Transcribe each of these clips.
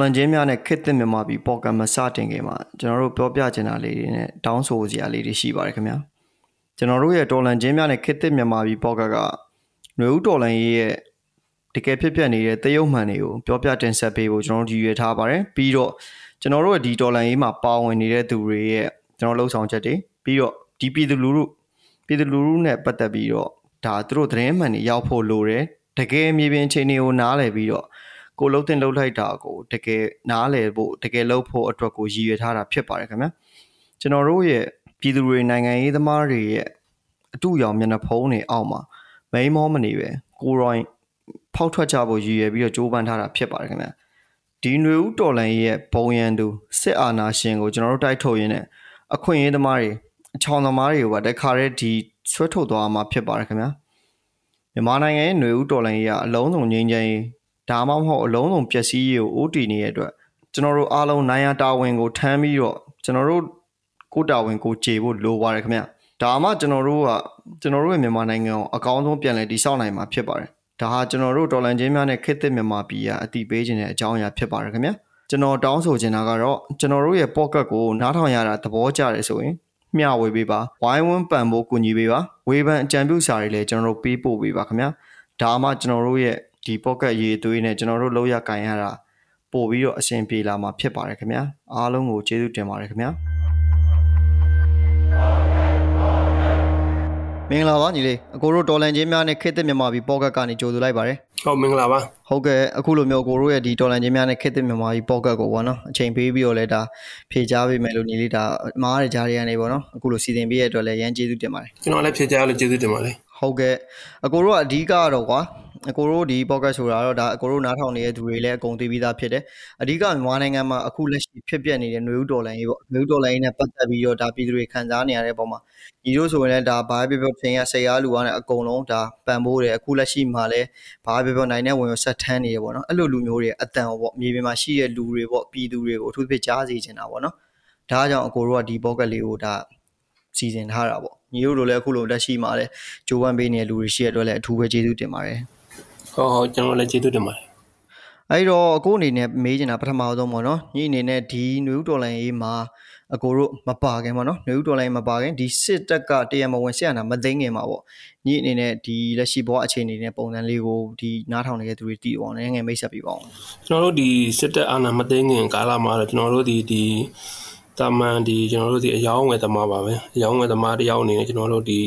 ကျွန်တော်တို့ရဲ့တော်လန်ချင်းများနဲ့ခစ်သစ်မြန်မာပြည်ပေါ်ကမစတင်ခင်မှာကျွန်တော်တို့ပြောပြချင်တာလေးတွေနဲ့တောင်းဆိုစရာလေးတွေရှိပါတယ်ခင်ဗျာကျွန်တော်တို့ရဲ့တော်လန်ချင်းများနဲ့ခစ်သစ်မြန်မာပြည်ပေါ်ကကຫນွေဦးတော်လန်ရေးရဲ့တကယ်ဖြစ်ပျက်နေတဲ့တရုတ်မှန်တွေကိုပြောပြတင်ဆက်ပေးဖို့ကျွန်တော်တို့ရည်ရွယ်ထားပါတယ်ပြီးတော့ကျွန်တော်တို့ရဲ့ဒီတော်လန်ရေးမှာပါဝင်နေတဲ့သူတွေရဲ့ကျွန်တော်လှုပ်ဆောင်ချက်တွေပြီးတော့ဒီပြည်သူလူထုပြည်သူလူထုနဲ့ပတ်သက်ပြီးတော့ဒါသူတို့သတင်းမှန်တွေရောက်ဖို့လိုတယ်တကယ်မြေပြင်အခြေအနေကိုနားလည်ပြီးတော့ ကိုလှုပ်တင်လှုပ်လိုက်တာကိုတကယ်နားလည်ဖို့တကယ်လှုပ်ဖို့အတွက်ကိုရည်ရွယ်ထားတာဖြစ်ပါတယ်ခင်ဗျာကျွန်တော်တို့ရဲ့ပြည်သူတွေနိုင်ငံရေးသမားတွေရဲ့အတူရောင်မျက်နှာဖုံးတွေအောက်မှာမိန်မောမနေပဲကိုရိုင်းဖောက်ထွက်ကြဖို့ရည်ရွယ်ပြီးတော့ကြိုးပမ်းထားတာဖြစ်ပါတယ်ခင်ဗျာဒီຫນွေဦးတော်လန်ရဲ့ဘုံရန်သူစစ်အာဏာရှင်ကိုကျွန်တော်တို့တိုက်ထုတ်ရင်းနဲ့အခွင့်အရေးသမားတွေအချောင်သမားတွေကိုပါတခါတည်းဒီဆွဲထုတ်သွားမှာဖြစ်ပါတယ်ခင်ဗျာမြန်မာနိုင်ငံရဲ့ຫນွေဦးတော်လိုင်းကြီးကအလုံးစုံငြိမ်းချမ်းရေး ဒါမှမဟုတ်အလုံးစုံပျက်စီးရေးကိုအိုးတီနေတဲ့အတွက်ကျွန်တော်တို့အားလုံးနိုင်ရတာဝန်ကိုထမ်းပြီးတော့ကျွန်တော်တို့ကိုတာဝန်ကိုခြေဖို့လိုပါတယ်ခင်ဗျဒါမှကျွန်တော်တို့ကကျွန်တော်တို့ရဲ့မြန်မာနိုင်ငံကိုအကောင်းဆုံးပြန်လည်တည်ဆောက်နိုင်မှာဖြစ်ပါတယ်ဒါဟာကျွန်တော်တို့တော်လန်ချင်းများနဲ့ခေတ်သစ်မြန်မာပြည်ကအတိပေးခြင်းတဲ့အကြောင်းအရာဖြစ်ပါတယ်ခင်ဗျကျွန်တော်တောင်းဆိုချင်တာကတော့ကျွန်တော်တို့ရဲ့ pocket ကိုနားထောင်ရတာသဘောကျတယ်ဆိုရင်မျှဝေပေးပါဝိုင်းဝန်းပံ့ပိုးကူညီပေးပါဝေဖန်အကြံပြုစာတွေလည်းကျွန်တော်တို့ပေးပို့ပေးပါခင်ဗျာဒါမှကျွန်တော်တို့ရဲ့ ဒီ pocket ရေးသွေးနဲ့ကျွန်တော်တို့လောက်ရကင်ရတာပို့ပြီးတော့အဆင်ပြေလာမှာဖြစ်ပါတယ်ခင်ဗျာအားလုံးကိုကျေးဇူးတင်ပါတယ်ခင်ဗျာမင်္ဂလာပါညီလေးအကိုတို့တော်လန်ချင်းများနဲ့ခေတ်သစ်မြန်မာပြည်ပေါ့ကတ်ကနေကြိုဆိုလိုက်ပါတယ်ဟုတ်မင်္ဂလာပါဟုတ်ကဲ့အခုလိုမျိုးအကိုတို့ရဲ့ဒီတော်လန်ချင်းများနဲ့ခေတ်သစ်မြန်မာပြည်ပေါ့ကတ်ကိုပေါ့နော်အချိန်ပေးပြီးတော့လဲဒါဖြေချပေးမယ်လို့ညီလေးဒါမားရကြားရရနေပေါ့နော်အခုလိုစီစဉ်ပေးရတဲ့အတွက်လည်းရမ်းကျေးဇူးတင်ပါတယ်ကျွန်တော်လည်းဖြေချလို့ကျေးဇူးတင်ပါတယ်ဟုတ်ကဲ့အကိုတို့ကအဓိကကတော့ကွာ အကိုတို့ဒီ podcast ဆိုတာတော့ဒါအကိုတို့နားထောင်နေတဲ့သူတွေလည်းအကုန်သိပြီးသားဖြစ်တယ်အဓိကမြန်မာနိုင်ငံမှာအခုလက်ရှိဖြစ်ပျက်နေတဲ့ຫນွေဥဒေါ်လာရေးပေါ့ຫນွေဥဒေါ်လာရေးနဲ့ပတ်သက်ပြီးတော့ဒါပြည်သူတွေခံစားနေရတဲ့ပုံမှာညီတို့ဆိုရင်လည်းဒါဘာပဲပြောပြင်ရစိတ်အားလူအားနဲ့အကုန်လုံးဒါပံ့ပိုးတယ်အခုလက်ရှိမှာလည်းဘာပဲပြောနိုင်တဲ့ဝင်ဆက်ထမ်းနေရပေါ့နော်အဲ့လိုလူမျိုးတွေအတန်ပေါ့မြေပြင်မှာရှိတဲ့လူတွေပေါ့ပြည်သူတွေကိုအထူးသဖြင့်ကြားစီချင်တာပေါ့နော်ဒါကြောင့်အကိုတို့ကဒီ podcast လေးကိုဒါစီစဉ်ထားတာပေါ့ညီတို့လိုလည်းအခုလိုလက်ရှိမှာလည်းဂျိုးဝမ်ပေးနေတဲ့လူတွေရှိရတဲ့အတွက်လည်းအထူးပဲကျေးဇူးတင်ပါတယ် ဟုတ်ဟုတ်ကျွန်တော်လည်းကျေးဇူးတင်ပါတယ်အဲ့တော့အကိုအနေနဲ့မေးချင်တာပထမဆုံးပေါ့နော်ညီအနေနဲ့ဒီနယူးဒေါ်လာရေးမှာအကိုတို့မပါခင်ပေါ့နော်နယူးဒေါ်လာရေးမပါခင်ဒီစစ်တက်ကတရားမဝင်ဆက်ရတာမသိငင်မှာပေါ့ညီအနေနဲ့ဒီလက်ရှိဘဝအခြေအနေနဲ့ပုံစံလေးကိုဒီနားထောင်နေတဲ့သူတွေတည်အောင်လည်းငယ်မိတ်ဆက်ပြပါအောင်ကျွန်တော်တို့ဒီစစ်တက်အာဏာမသိငင်ကာလမှာတော့ကျွန်တော်တို့ဒီဒီတာမန်ဒီကျွန်တော်တို့ဒီအယောင်းဝယ်သမားပါပဲအယောင်းဝယ်သမားတယောက်အနေနဲ့ကျွန်တော်တို့ဒီ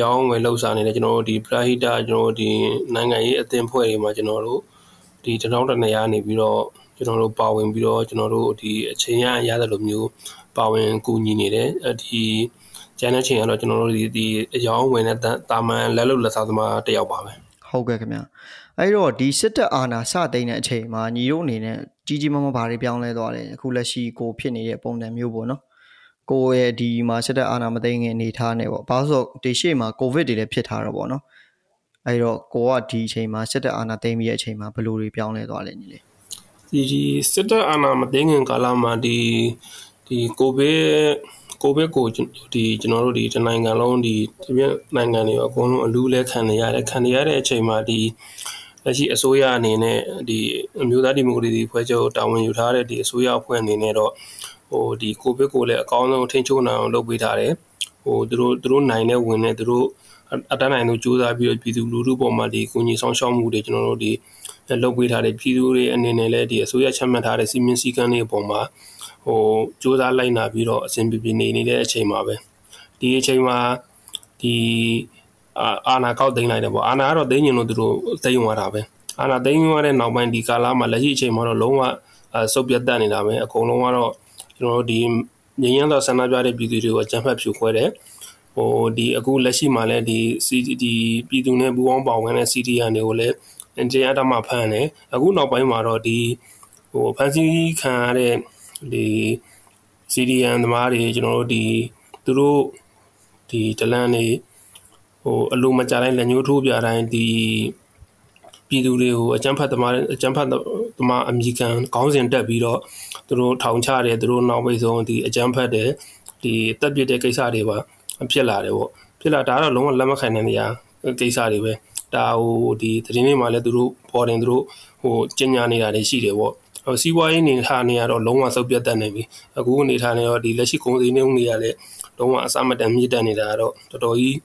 ရောင်းဝယ်လှုပ်ရှားနေတဲ့ကျွန်တော်တို့ဒီပရာဟိတကျွန်တော်တို့ဒီနိုင်ငံရေးအသင်းဖွဲ့တွေမှာကျွန်တော်တို့ဒီတထောင်တနေရာနေပြီးတော့ကျွန်တော်တို့ပါဝင်ပြီးတော့ကျွန်တော်တို့ဒီအချိန်ရရတဲ့လိုမျိုးပါဝင်ကူညီနေတယ်ဒီကျန်တဲ့ချိန်ကတော့ကျွန်တော်တို့ဒီဒီအယောင်းဝင်တဲ့တာမန်လက်လုတ်လက်စားသမားတယောက်ပါပဲဟုတ်ကဲ့ခင်ဗျအဲ့တော့ဒီစစ်တပ်အာဏာစသိမ်းတဲ့အချိန်မှာညီတို့အနေနဲ့ကြီးကြီးမားမားဘာတွေပြောင်းလဲသွားလဲအခုလက်ရှိကိုဖြစ်နေတဲ့ပုံစံမျိုးပေါ့နော် ကိုရဲ့ဒီမှာစစ်တပ်အာဏာမသိမ်းခင်အနေထားနဲ့ပေါ့ဘာလို့ဆိုဒီရှေ့မှာကိုဗစ်တွေလည်းဖြစ်ထားတော့ပေါ့နော်အဲ့တော့ကိုကဒီအချိန်မှာစစ်တပ်အာဏာသိမ်းပြီးတဲ့အချိန်မှာဘယ်လိုတွေပြောင်းလဲသွားလဲညီလေးဒီဒီစစ်တပ်အာဏာမသိမ်းခင်ကာလမှာဒီဒီကိုဗစ်ကိုဗစ်ကိုဒီကျွန်တော်တို့ဒီတနိုင်ငံလုံးဒီဒီပြနိုင်ငံတွေအကုန်လုံးအလူးလဲခံနေရတယ်ခံနေရတဲ့အချိန်မှာဒီလက်ရှိအစိုးရအနေနဲ့ဒီအမျိုးသားဒီမိုကရေစီဖွဲ့ချုပ်တာဝန်ယူထားတဲ့ဒီအစိုးရအဖွဲ့အနေနဲ့တော့ ဟိုဒီကိုဗစ်ကိုလည်းအကောင်းဆုံးထိန်းချုပ်နိုင်အောင်လုပ်ပေးထားတယ်ဟိုသူတို့သူတို့နိုင်တဲ့ဝင်တဲ့သူတို့အတန်းနိုင်လို့စူးစမ်းပြီးတော့ပြည်သူလူထုပေါ်မှာဒီကုညီဆောင်ရှောက်မှုတွေကျွန်တော်တို့ဒီလုပ်ပေးထားတဲ့ပြည်သူတွေအနေနဲ့လည်းဒီအစိုးရချမှတ်ထားတဲ့စီမင်းစည်းကမ်းတွေအပေါ်မှာဟိုစူးစမ်းလိုက်နာပြီးတော့အဆင်ပြေပြေနေနေတဲ့အချိန်မှာပဲဒီအချိန်မှာဒီအာနာကောက်သိမ်းလိုက်တယ်ပေါ့အာနာကတော့သိမ်းရင်လို့သူတို့သိမ်းသွားတာပဲအာနာသိမ်းသွားတဲ့နောက်ပိုင်းဒီကာလမှာလက်ရှိအချိန်မှာတော့လုံးဝစုပ်ပြတ်တက်နေတာပဲအကုန်လုံးကတော့ ကျွန်တော်တို့ဒီငြိမ်းချမ်းသောဆန္ဒပြတဲ့ပြည်သူတွေကိုအကြမ်းဖက်ဖြိုခွဲတယ်ဟိုဒီအခုလက်ရှိမှာလည်းဒီဒီပြည်သူနဲ့ပူးပေါင်းပါဝင်တဲ့ CDN တွေကိုလည်းတရားဓမ္မဖမ်းတယ်အခုနောက်ပိုင်းမှာတော့ဒီဟိုဖန်စီခံရတဲ့ဒီ CDN သမားတွေကျွန်တော်တို့ဒီသူတို့ဒီတလန်နေဟိုအလိုမကြတိုင်းလက်ညှိုးထိုးပြတိုင်းဒီပြည်သူတွေကိုအကြမ်းဖက်သမားအကြမ်းဖက်သမားအမိခံခေါင်းစဉ်တက်ပြီးတော့ သူတို့ထောင်ချတယ်သူတို့နောက်ပိတ်ဆုံးဒီအကြမ်းဖက်တယ်ဒီတက်ပြစ်တဲ့ကိစ္စတွေပါဖြစ်လာတယ်ပေါ့ဖြစ်လာဒါကတော့လုံးဝလက်မခံနိုင်တဲ့နေရာကိစ္စတွေပဲဒါဟိုဒီသတင်းတွေမှာလည်းသူတို့ပေါ်တင်သူတို့ဟိုကျညာနေတာတွေရှိတယ်ပေါ့ဟိုစီးပွားရေးနေထားနေရတော့လုံးဝစုပ်ပြတ်တတ်နေပြီအခုအနေထားနေတော့ဒီလက်ရှိကုန်စည်နှုန်းတွေကလည်းလုံးဝအစမတန်မြင့်တက်နေတာတော့တော်တော်ကြီး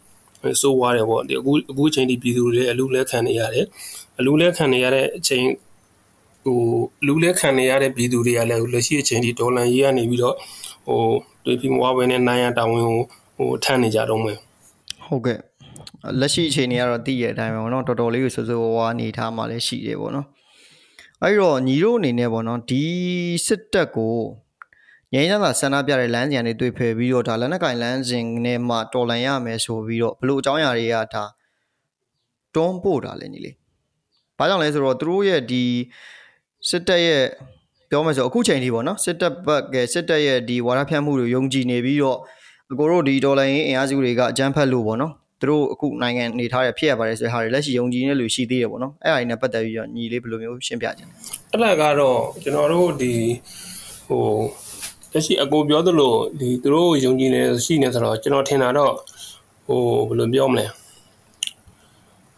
စိုးွားတယ်ပေါ့ဒီအခုအခုအချိန်ဒီပြည်သူတွေအလူလဲခံနေရတယ်အလူလဲခံနေရတဲ့အချိန် ဟိုလူလဲခံနေရတဲ့ပြည်သူတွေကလည်းလက်ရှိအချိန်ဒီဒေါ်လာရေးကနေပြီးတော့ဟိုတွေပြီးမွားပဲနဲ့နိုင်ရတာဝန်ကိုဟိုထမ်းနေကြတော့မယ်ဟုတ်ကဲ့လက်ရှိအချိန်တွေကတော့သိရတဲ့အတိုင်းပဲပေါ့နော်တော်တော်လေးကိုစိုးစိုးဝါးဝါးနေထားမှလည်းရှိတယ်ပေါ့နော်အဲ့တော့ညီတို့အနေနဲ့ပေါ့နော်ဒီစစ်တပ်ကိုငြိမ်းချမ်းသာဆန္ဒပြတဲ့လမ်းစဉ်တွေတွေ့ဖယ်ပြီးတော့ဒါလက်နက်ကင်လမ်းစဉ်နဲ့မှတော်လန်ရမယ်ဆိုပြီးတော့ဘလို့အကြောင်းအရာတွေကဒါတွန်းပို့တာလဲညီလေး။ဘာကြောင့်လဲဆိုတော့သူတို့ရဲ့ဒီ စစ်တပ်ရဲ့ပြောမယ်ဆိုအခုချိန်ထိပေါ့နော်စစ်တပ်ဘက်ကစစ်တပ်ရဲ့ဒီဝါဒဖြန့်မှုတွေယုံကြည်နေပြီးတော့အကိုတို့ဒီဒေါ်လာရင်းအင်အားစုတွေကအကြမ်းဖက်လို့ပေါ့နော်သူတို့အခုနိုင်ငံနေထားတဲ့ဖြစ်ရပါတယ်ဆိုတဲ့ဟာတွေလက်ရှိယုံကြည်နေလို့ရှိသေးတယ်ပေါ့နော်အဲ့အရာတွေနဲ့ပတ်သက်ပြီးတော့ညီလေးဘယ်လိုမျိုးရှင်းပြချင်လဲအဲ့ဒါကတော့ကျွန်တော်တို့ဒီဟိုလက်ရှိအကိုပြောသလိုဒီသူတို့ယုံကြည်နေရှိနေဆိုတော့ကျွန်တော်ထင်တာတော့ဟိုဘယ်လိုပြောမလဲ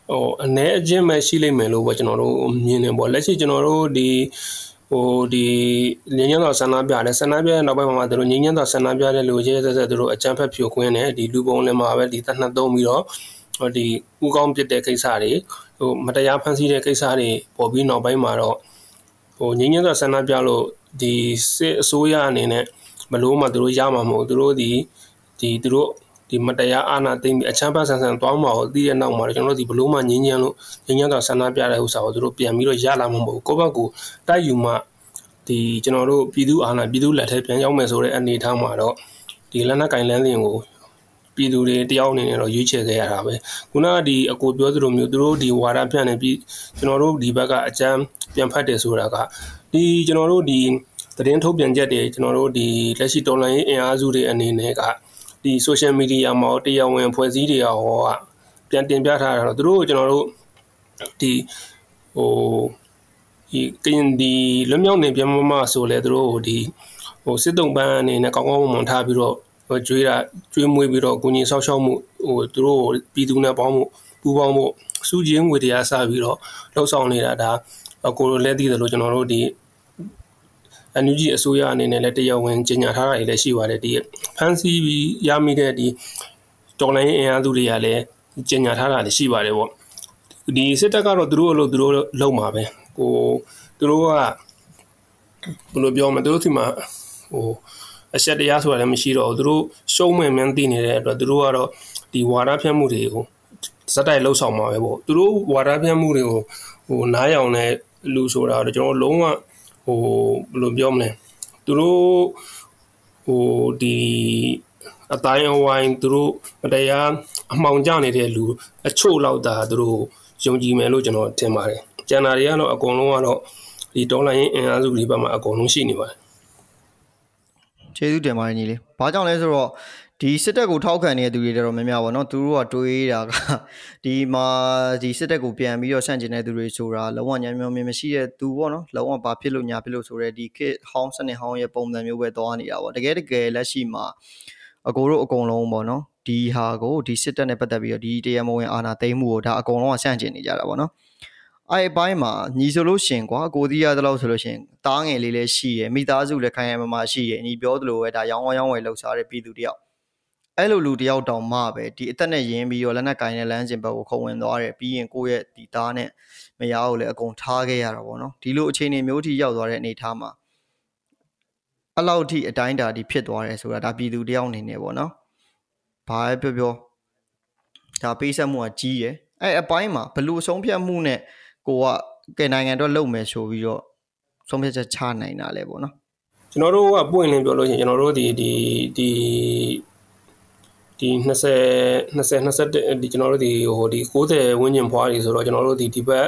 ဟိုအ ਨੇ အချင်းပဲရှိလိမ့်မယ်လို့ပေါ့ကျွန်တော်တို့မြင်နေပေါ့လက်ရှိကျွန်တော်တို့ဒီဟိုဒီငင်းညံတော်ဆန္ဒပြတယ်ဆန္ဒပြတဲ့နောက်ပိုင်းမှာသူတို့ငင်းညံတော်ဆန္ဒပြတဲ့လူရဲဆက်ဆက်သူတို့အကြမ်းဖက်ဖြိုခွင်းတယ်ဒီလူပုံလည်းမှာပဲဒီတနတ်သုံးပြီးတော့ဟိုဒီဥကောင်းပြစ်တဲ့ကိစ္စတွေဟိုမတရားဖန်ဆီးတဲ့ကိစ္စတွေပေါ်ပြီးနောက်ပိုင်းမှာတော့ဟိုငင်းညံတော်ဆန္ဒပြလို့ဒီစစ်အစိုးရအနေနဲ့မလို့မှသူတို့ရမှာမဟုတ်သူတို့ဒီဒီသူတို့ ဒီမတရားအာဏာသိမ်းပြီးအချမ်းဖတ်ဆန်ဆန်သွားမှာကိုသိတဲ့နောက်မှာကျွန်တော်တို့ဒီဘလို့မှငင်းညံလို့ငင်းညံတော့ဆန္ဒပြတဲ့ဥစ္စာကိုသူတို့ပြန်ပြီးတော့ရလာမှာမဟုတ်ကိုယ့်ဘက်ကိုတိုက်ယူမှဒီကျွန်တော်တို့ပြည်သူအာဏာပြည်သူလက်ထဲပြန်ရောက်မယ်ဆိုတဲ့အနေအထားမှာတော့ဒီလက်နက်ကင်လန်းစဉ်ကိုပြည်သူတွေတယောက်အနေနဲ့တော့ရွေးချယ်ခဲ့ရတာပဲခုနကဒီအကိုပြောသလိုမျိုးသူတို့ဒီဝါဒဖြန့်နေပြီးကျွန်တော်တို့ဒီဘက်ကအကြမ်းပြန်ဖတ်တယ်ဆိုတာကဒီကျွန်တော်တို့ဒီသတင်းထုတ်ပြန်ချက်တွေကျွန်တော်တို့ဒီလက်ရှိတော်လှန်ရေးအင်အားစုတွေအနေနဲ့က ဒီ social media မှာတရားဝင်ဖွဲ့စည်းတွေဟောကပြန်တင်ပြထားတာတော့သူတို့ကျွန်တော်တို့ဒီဟိုဒီကရင်ဒီလွမြောက်နေပြန်မမဆိုလဲသူတို့ဒီဟိုစစ်တုံးပန်းအနေနဲ့ကောင်းကောင်းမွန်မွန်ထားပြီးတော့ကြွေးတာကြွေးမွေးပြီးတော့ကိုကြီးဆောက်ရှောက်မှုဟိုသူတို့ပြည်သူနဲ့ပေါင်းမှုပူးပေါင်းမှုစုချင်းငွေတရားစပြီးတော့လှုပ်ဆောင်နေတာဒါကိုလိုလဲသိတယ်လို့ကျွန်တော်တို့ဒီ အန်ယူဂျီအစိုးရအနေနဲ့လည်းတရားဝင်ကြေညာထားတာတွေလည်းရှိပါတယ်ဒီဖန်စီပြီးရမိတဲ့ဒီတော်လိုင်းအင်အားစုတွေကလည်းကြေညာထားတာလည်းရှိပါတယ်ပေါ့ဒီစစ်တပ်ကတော့သူတို့အလုပ်သူတို့လုပ်မှာပဲကိုသူတို့ကဘယ်လိုပြောမလဲသူတို့ဒီမှာဟိုအဆက်တရားဆိုတာလည်းမရှိတော့ဘူးသူတို့ရှုံးမဲ့မှန်းသိနေတဲ့အတွက်သူတို့ကတော့ဒီဝါဒဖြန့်မှုတွေကိုစက်တိုက်လှုပ်ဆောင်မှာပဲပေါ့သူတို့ဝါဒဖြန့်မှုတွေကိုဟိုနားရောင်တဲ့လူဆိုတာတော့ကျွန်တော်လုံးဝ ဟိုဘယ်လိုပြောမလဲသူတို့ဟိုဒီအတိုင်းအဝိုင်းသူတို့တရားအမှောင်ကျနေတဲ့လူအချို့လောက်သာသူတို့ယုံကြည်မယ်လို့ကျွန်တော်ထင်ပါတယ်ကျန်တာတွေကတော့အကုန်လုံးကတော့ဒီဒေါ်လာရင်းအင်အားစုတွေဘက်မှာအကုန်လုံးရှိနေပါတယ်ကျေးဇူးတင်ပါတယ်ညီလေး။ဘာကြောင့်လဲဆိုတော့ ဒီစစ်တပ်ကိုထောက်ခံနေတဲ့သူတွေတော်တော်များများပေါ့နော်သူတို့ကတွေးတာကဒီမှာဒီစစ်တပ်ကိုပြန်ပြီးတော့ဆန့်ကျင်တဲ့သူတွေဆိုတာလုံးဝညံ့ညောမြင်မရှိတဲ့သူပေါ့နော်လုံးဝဘာဖြစ်လို့ညာဖြစ်လို့ဆိုတဲ့ဒီ kit ဟောင်းစနစ်ဟောင်းရဲ့ပုံစံမျိုးပဲသွားနေတာပေါ့တကယ်တကယ်လက်ရှိမှာအကိုတို့အကုန်လုံးပေါ့နော်ဒီဟာကိုဒီစစ်တပ်နဲ့ပတ်သက်ပြီးတော့ဒီတရားမဝင်အာဏာသိမ်းမှုကိုဒါအကုန်လုံးကဆန့်ကျင်နေကြတာပေါ့နော်အဲ့အပိုင်းမှာညီဆိုလို့ရှင်ကွာကိုသီးရသလောက်ဆိုလို့ရှင်တားငယ်လေးလည်းရှိရယ်မိသားစုလည်းခိုင်ခိုင်မာမာရှိရယ်ညီပြောသလိုပဲဒါရောင်းဝရောင်းဝယ်လှုပ်ရှားတဲ့ပြည်သူတယောက် အဲ့လိုလူတယောက်တောင်မှပဲဒီအသက်နဲ့ရင်းပြီးတော့လက်နက်ကင်တဲ့လမ်းစဉ်ဘက်ကိုခုံဝင်သွားတယ်ပြီးရင်ကိုယ့်ရဲ့ဒီသားနဲ့မယားကိုလည်းအကုန်ထားခဲ့ရတာပေါ့နော်ဒီလိုအခြေအနေမျိုးထိရောက်သွားတဲ့အနေအထားမှာအဲ့လောက်ထိအတိုင်းတာဒီဖြစ်သွားတယ်ဆိုတာဒါပြည်သူတယောက်အနေနဲ့ပေါ့နော်ဘာပဲပြောပြောဒါပေးဆက်မှုကကြီးရယ်အဲ့အပိုင်းမှာဘလို့ဆုံးဖြတ်မှုနဲ့ကိုကကဲနိုင်ငံတော့လုပ်မယ်ဆိုပြီးတော့ဆုံးဖြတ်ချက်ချနိုင်တာလဲပေါ့နော်ကျွန်တော်တို့ကပွင့်လင်းပြောလို့ရှိရင်ကျွန်တော်တို့ဒီဒီဒီ ဒီ20 20 21ဒီကျွန်တော်တို့ဒီဟိုဒီ60ဝန်းကျင်ဖွားတွေဆိုတော့ကျွန်တော်တို့ဒီဒီဘက်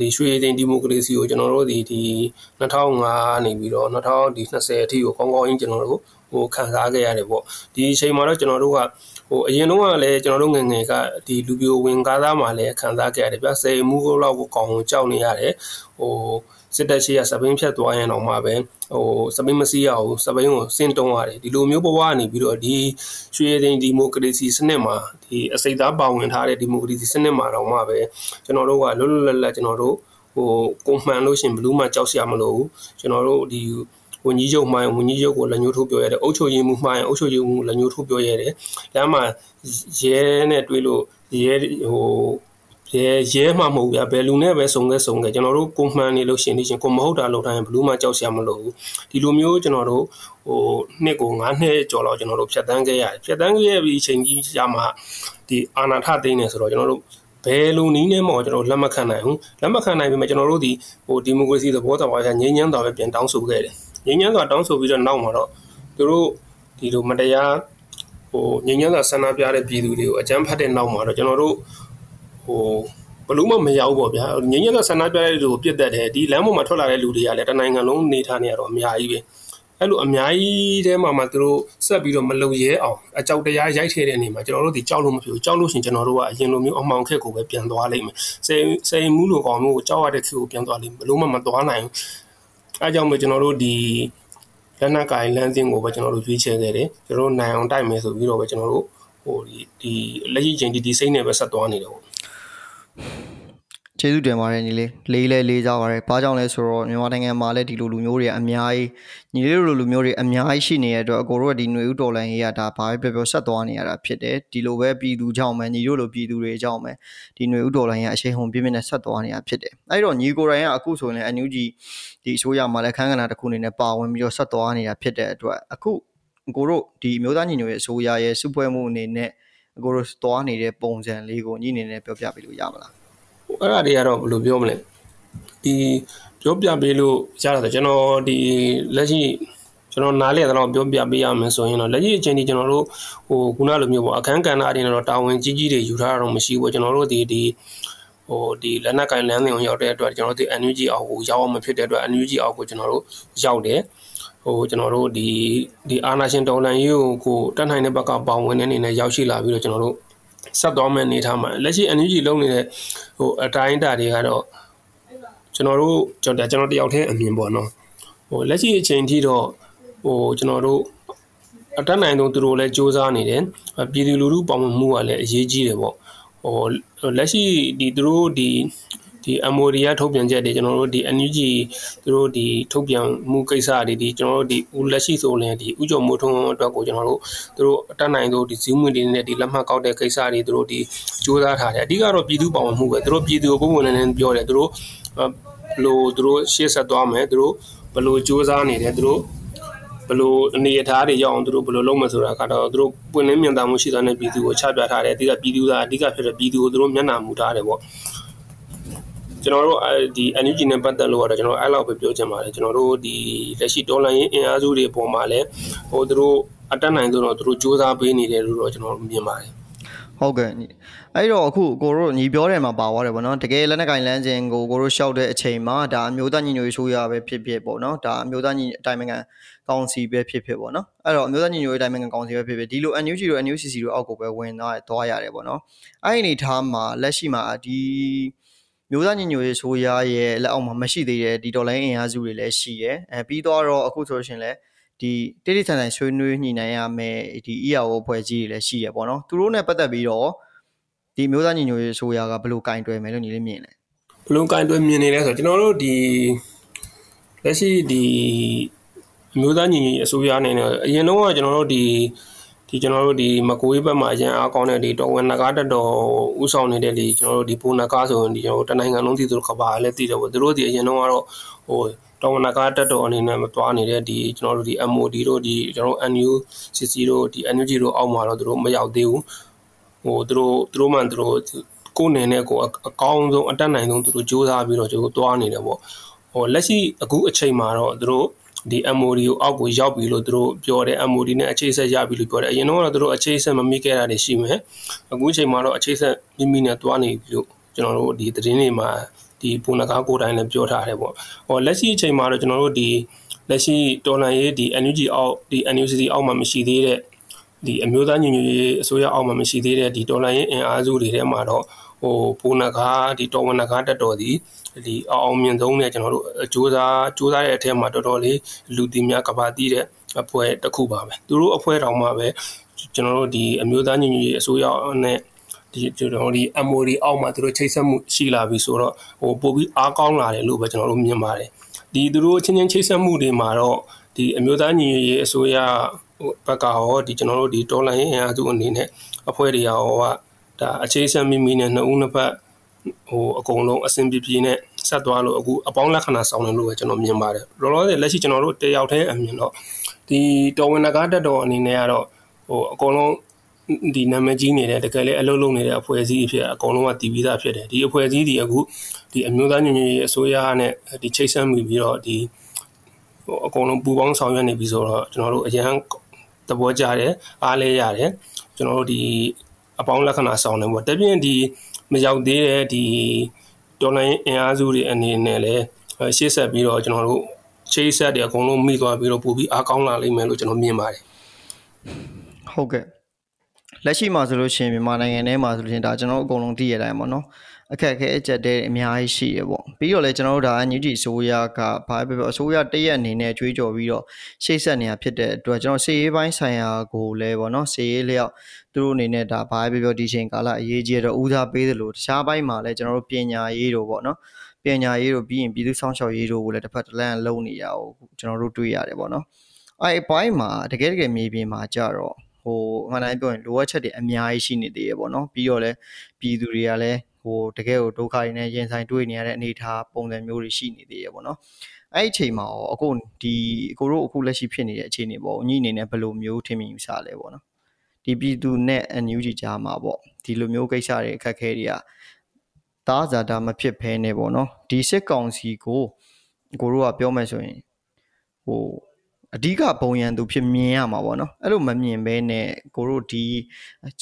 ဒီရွှေသိန်းဒီမိုကရေစီကိုကျွန်တော်တို့ဒီဒီ2005နေပြီးတော့2020အထိကိုကောင်းကောင်းကြီးကျွန်တော်တို့ဟိုခံစားခဲ့ရတယ်ပေါ့ဒီအချိန်မှာတော့ကျွန်တော်တို့ကဟိုအရင်တော့ကလည်းကျွန်တော်တို့ငငယ်ကဒီလူပြိုဝင်ကားသားမှာလည်းခံစားခဲ့ရတယ်ဗျစေမှုလောက်ကိုကောင်းကြောက်နေရတယ်ဟို စစ်တပ်ရှိရစပိန်ဖြတ်သွားရင်တော့မှပဲဟိုစပိန်မစီးရအောင်စပိန်ကိုစင်တုံးရတယ်ဒီလိုမျိုးဘဝကနေပြီးတော့ဒီရွှေရင်ဒီမိုကရေစီစနစ်မှာဒီအစိတ်သားပါဝင်ထားတဲ့ဒီမိုကရေစီစနစ်မှာတော့မှပဲကျွန်တော်တို့ကလွတ်လွတ်လပ်လပ်ကျွန်တော်တို့ဟဟိုကိုမှန်လို့ရှင်ဘလူးမှကြောက်စရာမလိုဘူးကျွန်တော်တို့ဒီဝန်ကြီးချုပ်မှန်ဝန်ကြီးချုပ်ကိုလက်ညှိုးထိုးပြောရတယ်အုပ်ချုပ်ရေးမှူးမှန်အုပ်ချုပ်ရေးမှူးလက်ညှိုးထိုးပြောရတယ်ဒါမှရဲနဲ့တွေ့လို့ရဲဟို ရဲရဲမှမဟုတ်ဗျာဘယ်လူနဲ့ပဲစုံခဲ့စုံခဲ့ကျွန်တော်တို့ကိုမှန်နေလို့ရှင်နေရှင်ကိုမဟုတ်တာလုပ်တိုင်းဘလူးမှကြောက်စရာမလိုဘူးဒီလိုမျိုးကျွန်တော်တို့ဟိုနှစ်ကို9နှစ်ကျော်လောက်ကျွန်တော်တို့ဖြတ်တန်းခဲ့ရတယ်ဖြတ်တန်းခဲ့ပြီးအချိန်ကြီးကြာမှဒီအာနာထသိနေဆိုတော့ကျွန်တော်တို့ဘယ်လိုနည်းနဲ့မှကျွန်တော်လက်မခံနိုင်ဘူးလက်မခံနိုင်ပြီမဲ့ကျွန်တော်တို့ဒီဟိုဒီမိုကရေစီသဘောတရားကငြိမ်းချမ်းစွာပဲပြန်တောင်းဆိုခဲ့တယ်ငြိမ်းချမ်းစွာတောင်းဆိုပြီးတော့နောက်မှာတော့သူတို့ဒီလိုမတရားဟိုငြိမ်းချမ်းစွာဆန္ဒပြတဲ့ပြည်သူတွေကိုအကြမ်းဖက်တဲ့နောက်မှာတော့ကျွန်တော်တို့ ဟိုဘလို့မှမရောက်ပေါ့ဗျာငြိမ်းချမ်းစွာဆန္ဒပြတဲ့လူကိုပြစ်တတ်တယ်ဒီလမ်းပေါ်မှာထွက်လာတဲ့လူတွေကလည်းတနိုင်ငံလုံးနေထားနေရတော့အများကြီးပဲအဲ့လိုအများကြီးတဲမှာမှသူတို့ဆက်ပြီးတော့မလုံရဲအောင်အကြောက်တရားရိုက်ထည့်တဲ့အနေမှာကျွန်တော်တို့ဒီကြောက်လို့မဖြစ်ဘူးကြောက်လို့ရှင်ကျွန်တော်တို့ကအရင်လိုမျိုးအမှောင်ခက်ကိုပဲပြန်သွားလိမ့်မယ်စိတ်စိတ်မှုလိုကောင်မျိုးကိုကြောက်ရတဲ့ခေတ်ကိုပြန်သွားလိမ့်မယ်ဘလို့မှမသွားနိုင်ဘူးအဲကြောင့်မို့ကျွန်တော်တို့ဒီလက်နက်ကင်လမ်းစဉ်ကိုပဲကျွန်တော်တို့ရွေးချယ်ခဲ့တယ်ကျွန်တော်တို့နိုင်အောင်တိုက်မယ်ဆိုပြီးတော့ပဲကျွန်တော်တို့ဟိုဒီဒီလက်ရှိချိန်ဒီဒီစိတ်နဲ့ပဲဆက်သွားနေတယ်ပေါ့ ကျေးဇူးတင်ပါတယ်ညီလေးလေးလဲလေးကြပါတယ်ဘာကြောင့်လဲဆိုတော့မြန်မာနိုင်ငံမှာလည်းဒီလိုလူမျိုးတွေအများကြီးညီလေးလိုလူမျိုးတွေအများကြီးရှိနေတဲ့အတွက်အကိုတို့ကဒီຫນွေဥတော်လိုင်းရေးကဒါဘာပဲပြောပြောဆက်သွားနေရတာဖြစ်တယ်ဒီလိုပဲပြည်သူကြောင့်ပဲညီတို့လိုပြည်သူတွေကြောင့်ပဲဒီຫນွေဥတော်လိုင်းရေးအရှိန်ဟုန်ပြင်းပြင်းနဲ့ဆက်သွားနေတာဖြစ်တယ်အဲ့တော့ညီကိုရိုင်းကအခုဆိုရင်လည်းအန်ယူဂျီဒီအစိုးရမှာလည်းခန်းကဏ္ဍတစ်ခုအနေနဲ့ပါဝင်ပြီးတော့ဆက်သွားနေတာဖြစ်တဲ့အတွက်အခုကိုတို့ဒီမျိုးသားညီညွတ်ရေးအစိုးရရဲ့စုဖွဲ့မှုအနေနဲ့ အကိုတို့သွားနေတဲ့ပုံစံလေးကိုညီအနေနဲ့ပြောပြပေးလို့ရမလားအဲ့ဒါတွေကတော့ဘယ်လိုပြောမလဲဒီပြောပြပေးလို့ရတာဆိုကျွန်တော်ဒီလက်ရှိကျွန်တော်နားလည်တော့ပြောပြပေးရမယ်ဆိုရင်တော့လက်ရှိအချိန်ဒီကျွန်တော်တို့ဟိုခုနလိုမျိုးပေါ့အခန်းကဏ္ဍအရင်တော့တာဝန်ကြီးကြီးတွေယူထားတာတော့မရှိဘူးကျွန်တော်တို့ဒီဒီဟိုဒီလက်နက်ကင်လမ်းစဉ်ကိုရောက်တဲ့အတွက်ကျွန်တော်တို့ဒီ NUG အောက်ကိုရောက်အောင်မဖြစ်တဲ့အတွက် NUG အောက်ကိုကျွန်တော်တို့ရောက်တယ် ဟိုကျွန်တော်တို့ဒီဒီအာနာရှင်တော်လန်ရေးကိုတက်နိုင်တဲ့ဘက်ကပေါဝင်တဲ့အနေနဲ့ရောက်ရှိလာပြီးတော့ကျွန်တော်တို့ဆက်သွားမယ့်အနေထားမှာလက်ရှိ NUG လုံးနေတဲ့ဟိုအတိုင်းအတာတွေကတော့ကျွန်တော်တို့ကျွန်တော်ကျွန်တော်တယောက်တည်းအမြင်ပေါ့နော်ဟိုလက်ရှိအချိန်ထိတော့ဟိုကျွန်တော်တို့အတက်နိုင်ဆုံးသူတို့လည်းစ조사နေတယ်ပြည်သူလူထုပေါင်းမှုကလည်းအရေးကြီးတယ်ပေါ့ဟိုလက်ရှိဒီသူတို့ဒီ ဒီ MOD ရထုတ်ပြန်ချက်တွေကျွန်တော်တို့ဒီ NUG သူတို့ဒီထုတ်ပြန်မှုကိစ္စတွေဒီကျွန်တော်တို့ဒီဦးလက်ရှိဆိုရင်ဒီဥကြုံမိုးထုံးအတွက်ကိုကျွန်တော်တို့သူတို့အတက်နိုင်ဆုံးဒီဇီးမွေတွေနဲ့ဒီလက်မှတ်ကောက်တဲ့ကိစ္စတွေသူတို့ဒီစူးစမ်းထားတယ်အဓိကတော့ပြည်သူ့ပေါင်းမှုပဲသူတို့ပြည်သူကိုပုံမှန်နဲ့ပြောတယ်သူတို့ဘလို့သူတို့ရှေ့ဆက်သွားမယ်သူတို့ဘလို့စူးစမ်းနေတယ်သူတို့ဘလို့အနေအထားတွေရောက်အောင်သူတို့ဘလို့လုပ်မယ်ဆိုတာကတော့သူတို့ပွင့်လင်းမြင်သာမှုရှိတဲ့ပြည်သူကိုချပြထားတယ်အဓိကပြည်သူသားအဓိကဖြစ်တဲ့ပြည်သူကိုသူတို့မျက်နှာမူထားတယ်ပေါ့ ကျွန်တော်တို့ဒီ NUG နဲ့ပတ်သက်လို့ကတော့ကျွန်တော်အဲ့လောက်ပဲပြောချင်ပါတယ်ကျွန်တော်တို့ဒီလက်ရှိဒေါ်လာရင်းအင်အားစုတွေပုံမှာလည်းဟိုသူတို့အတက်နိုင်ဆိုတော့သူတို့စူးစမ်းပေးနေတယ်လို့တော့ကျွန်တော်မြင်ပါတယ်ဟုတ်ကဲ့အဲ့တော့အခုကိုတို့ညီပြောတယ်မှာပါသွားတယ်ဗောနော်တကယ်လက်နက်ကင်လန်းခြင်းကိုကိုတို့ရှောက်တဲ့အချိန်မှာဒါအမျိုးသားညီညွတ်ရေးဆိုရပဲဖြစ်ဖြစ်ပေါ့နော်ဒါအမျိုးသားညီအတိုင်းနိုင်ငံကောင်စီပဲဖြစ်ဖြစ်ပေါ့နော်အဲ့တော့အမျိုးသားညီညွတ်ရေးအတိုင်းနိုင်ငံကောင်စီပဲဖြစ်ဖြစ်ဒီလို NUG တို့ NUCC တို့အောက်ကိုပဲဝင်သွားသွားရတယ်ပေါ့နော်အဲ့ဒီအနေထားမှာလက်ရှိမှာဒီ မျိုးသားညီညွတ်ရေးဆိုရရဲ့လက်အောက်မှာမရှိသေးတဲ့ဒီဒေါ်လာအင်အားစုတွေလည်းရှိရဲအဲပြီးတော့အခုဆိုရှင်လည်းဒီတိတိကျကျဆွေးနွေးညှိနှိုင်းရမယ်ဒီ EAO ဖွဲ့ကြီးတွေလည်းရှိရပေါ့နော်သူတို့နဲ့ပတ်သက်ပြီးတော့ဒီမျိုးသားညီညွတ်ရေးဆိုရကဘယ်လိုကင်တွယ်မယ်လို့ညီလေးမြင်လဲဘယ်လိုကင်တွယ်မြင်နေလဲဆိုတော့ကျွန်တော်တို့ဒီလက်ရှိဒီမျိုးသားညီညွတ်ရေးအစိုးရအနေနဲ့အရင်တော့ကျွန်တော်တို့ဒီ ဒီကျွန်တော်တို့ဒီမကွေးဘက်မှာအရင်အားကောင်းတဲ့ဒီတော်ဝင်နဂါတက်တော်ဥဆောင်နေတဲ့ဒီကျွန်တော်တို့ဒီပူနကားဆိုရင်ဒီကျွန်တော်တို့တနိုင်ငံလုံးတည်သူကဘာလည်းတည်တယ်ပေါ့သူတို့ဒီအရင်တော့ကတော့ဟိုတော်ဝင်နဂါတက်တော်အနေနဲ့မသွားနေတဲ့ဒီကျွန်တော်တို့ဒီ MOD တို့ဒီကျွန်တော်တို့ NUCC တို့ဒီ NUG တို့အောက်မှာတော့သူတို့မရောက်သေးဘူးဟိုသူတို့သူတို့မှသူတို့ကိုယ်နေနဲ့ကိုအကောင်းဆုံးအတက်နိုင်ဆုံးသူတို့စူးစမ်းပြီးတော့ကျွန်တော်သွားနေတယ်ပေါ့ဟိုလက်ရှိအခုအချိန်မှာတော့သူတို့ ဒီ MOD ကိုအောက်ကိုရောက်ပြီလို့သူတို့ပြောတယ် MOD နဲ့အခြေဆက်ရပြီလို့ပြောတယ်အရင်တော့သူတို့အခြေဆက်မမိခဲ့တာတွေရှိမယ်အခုချိန်မှာတော့အခြေဆက်မိမိနဲ့တွားနေပြီလို့ကျွန်တော်တို့ဒီသတင်းတွေမှာဒီပုံနကားကိုယ်တိုင်လည်းပြောထားတယ်ပေါ့ဟောလက်ရှိအချိန်မှာတော့ကျွန်တော်တို့ဒီလက်ရှိတော်လန်ရေးဒီ NUG အောက်ဒီ NUCC အောက်မှာမရှိသေးတဲ့ဒီအမျိုးသားညီညွတ်ရေးအစိုးရအောက်မှာမရှိသေးတဲ့ဒီတော်လန်ရေးအင်အားစုတွေထဲမှာတော့ဟိုပုံနကားဒီတော်ဝန်နကားတက်တော်ဒီ ဒီအောင်မြင်ဆုံးနဲ့ကျွန်တော်တို့စူးစမ်းစူးစမ်းတဲ့အထက်မှာတော်တော်လေးလူတီများကဘာတီးတဲ့အဖွဲ့တစ်ခုပါပဲသူတို့အဖွဲ့တောင်မှပဲကျွန်တော်တို့ဒီအမျိုးသားညီညွတ်ရေးအစိုးရနဲ့ဒီကျွန်တော်ဒီ MOD အောက်မှာသူတို့ချိတ်ဆက်မှုရှိလာပြီဆိုတော့ဟိုပို့ပြီးအားကောင်းလာတယ်လို့ပဲကျွန်တော်တို့မြင်ပါတယ်ဒီသူတို့ချင်းချင်းချိတ်ဆက်မှုတွေမှာတော့ဒီအမျိုးသားညီညွတ်ရေးအစိုးရဘက်ကဟောဒီကျွန်တော်တို့ဒီတော်လိုင်းရင်အားသူအနေနဲ့အဖွဲ့တွေရောကဒါအခြေဆက်မိမိနဲ့နှစ်ဦးနှစ်ဖက်ဟိုအကုန်လုံးအဆင်ပြေပြေနဲ့ ဆက်သွားလို့အခုအပေါင်းလက္ခဏာဆောင်တယ်လို့ပဲကျွန်တော်မြင်ပါတယ်လောလောဆယ်လက်ရှိကျွန်တော်တို့တယောက်တည်းအမြင်တော့ဒီတော်ဝင်နဂါတက်တော်အနေနဲ့ကတော့ဟိုအကုန်လုံးဒီနာမည်ကြီးနေတဲ့တကယ်လည်းအလုပ်လုပ်နေတဲ့အဖွဲ့အစည်းဖြစ်အကုန်လုံးကတည်ပြီးသားဖြစ်တယ်ဒီအဖွဲ့အစည်းတွေအခုဒီအမျိုးသားညီညွတ်ရေးအစိုးရနဲ့ဒီချိတ်ဆက်မိပြီးတော့ဒီဟိုအကုန်လုံးပူပေါင်းဆောင်ရွက်နေပြီဆိုတော့ကျွန်တော်တို့အရန်သဘောကျတယ်အားလဲရတယ်ကျွန်တော်တို့ဒီအပေါင်းလက္ခဏာဆောင်တယ်ပေါ့တပြင်းဒီမရောက်သေးတဲ့ဒီ ဒေါ်လာအင်အားစုတွေအနေနဲ့လည်းရှေ့ဆက်ပြီးတော့ကျွန်တော်တို့ချိတ်ဆက်တွေအကုန်လုံးမိသွားပြီးတော့ပို့ပြီးအားကောင်းလာလိမ့်မယ်လို့ကျွန်တော်မြင်ပါတယ်ဟုတ်ကဲ့လက်ရှိမှာဆိုလို့ရှိရင်မြန်မာနိုင်ငံထဲမှာဆိုလို့ရှိရင်ဒါကျွန်တော်အကုန်လုံးသိရတိုင်းပေါ့နော် အခက်အခဲအကျက်တဲ့အများကြီးရှိရပေါ့ပြီးတော့လည်းကျွန်တော်တို့ဒါညူဂျီဆိုရကဘာပဲပြောအစိုးရတရက်အနေနဲ့ကြွေးကြော်ပြီးတော့ရှေ့ဆက်နေတာဖြစ်တဲ့အတွက်ကျွန်တော်စီရေးပိုင်းဆိုင်ရာကိုလည်းပေါ့နော်စီရေးလျောက်သူတို့အနေနဲ့ဒါဘာပဲပြောဒီချိန်ကာလအရေးကြီးတော့ဦးစားပေးသလိုတခြားပိုင်းမှာလည်းကျွန်တော်တို့ပညာရေးတို့ပေါ့နော်ပညာရေးတို့ပြီးရင်ပြည်သူ့ဆောင်ရှောက်ရေးတို့ကိုလည်းတစ်ဖက်တစ်လမ်းလုံးနေရအောင်ကျွန်တော်တို့တွေ့ရတယ်ပေါ့နော်အဲ့ဘိုင်းမှာတကယ်တကယ်မြေပြင်မှာကြတော့ဟိုအမှန်တိုင်းပြောရင်လိုအပ်ချက်တွေအများကြီးရှိနေသေးရပေါ့နော်ပြီးတော့လည်းပြည်သူတွေကလည်း ဟိုတကယ်ကိုဒုက္ခတွေနဲ့ရင်ဆိုင်တွေ့နေရတဲ့အနေအထားပုံစံမျိုးတွေရှိနေသေးရပေါ့နော်အဲ့ဒီအချိန်မှာရောအခုဒီကိုတို့အခုလက်ရှိဖြစ်နေတဲ့အခြေအနေပေါ့ညီအနေနဲ့ဘယ်လိုမျိုးထင်မြင်ယူဆလဲပေါ့နော်ဒီပြည်သူနဲ့အန်ယူဂျီကြားမှာပေါ့ဒီလိုမျိုးကိစ္စတွေအခက်အခဲတွေကသားဇာတာမဖြစ်ဖဲနေပေါ့နော်ဒီစစ်ကောင်စီကိုကိုတို့ကပြောမယ်ဆိုရင်ဟို အဓိကဘုံရန်သူဖြစ်မြင်ရမှာပေါ့နော်အဲ့လိုမမြင်ဘဲနဲ့ကိုတို့ဒီ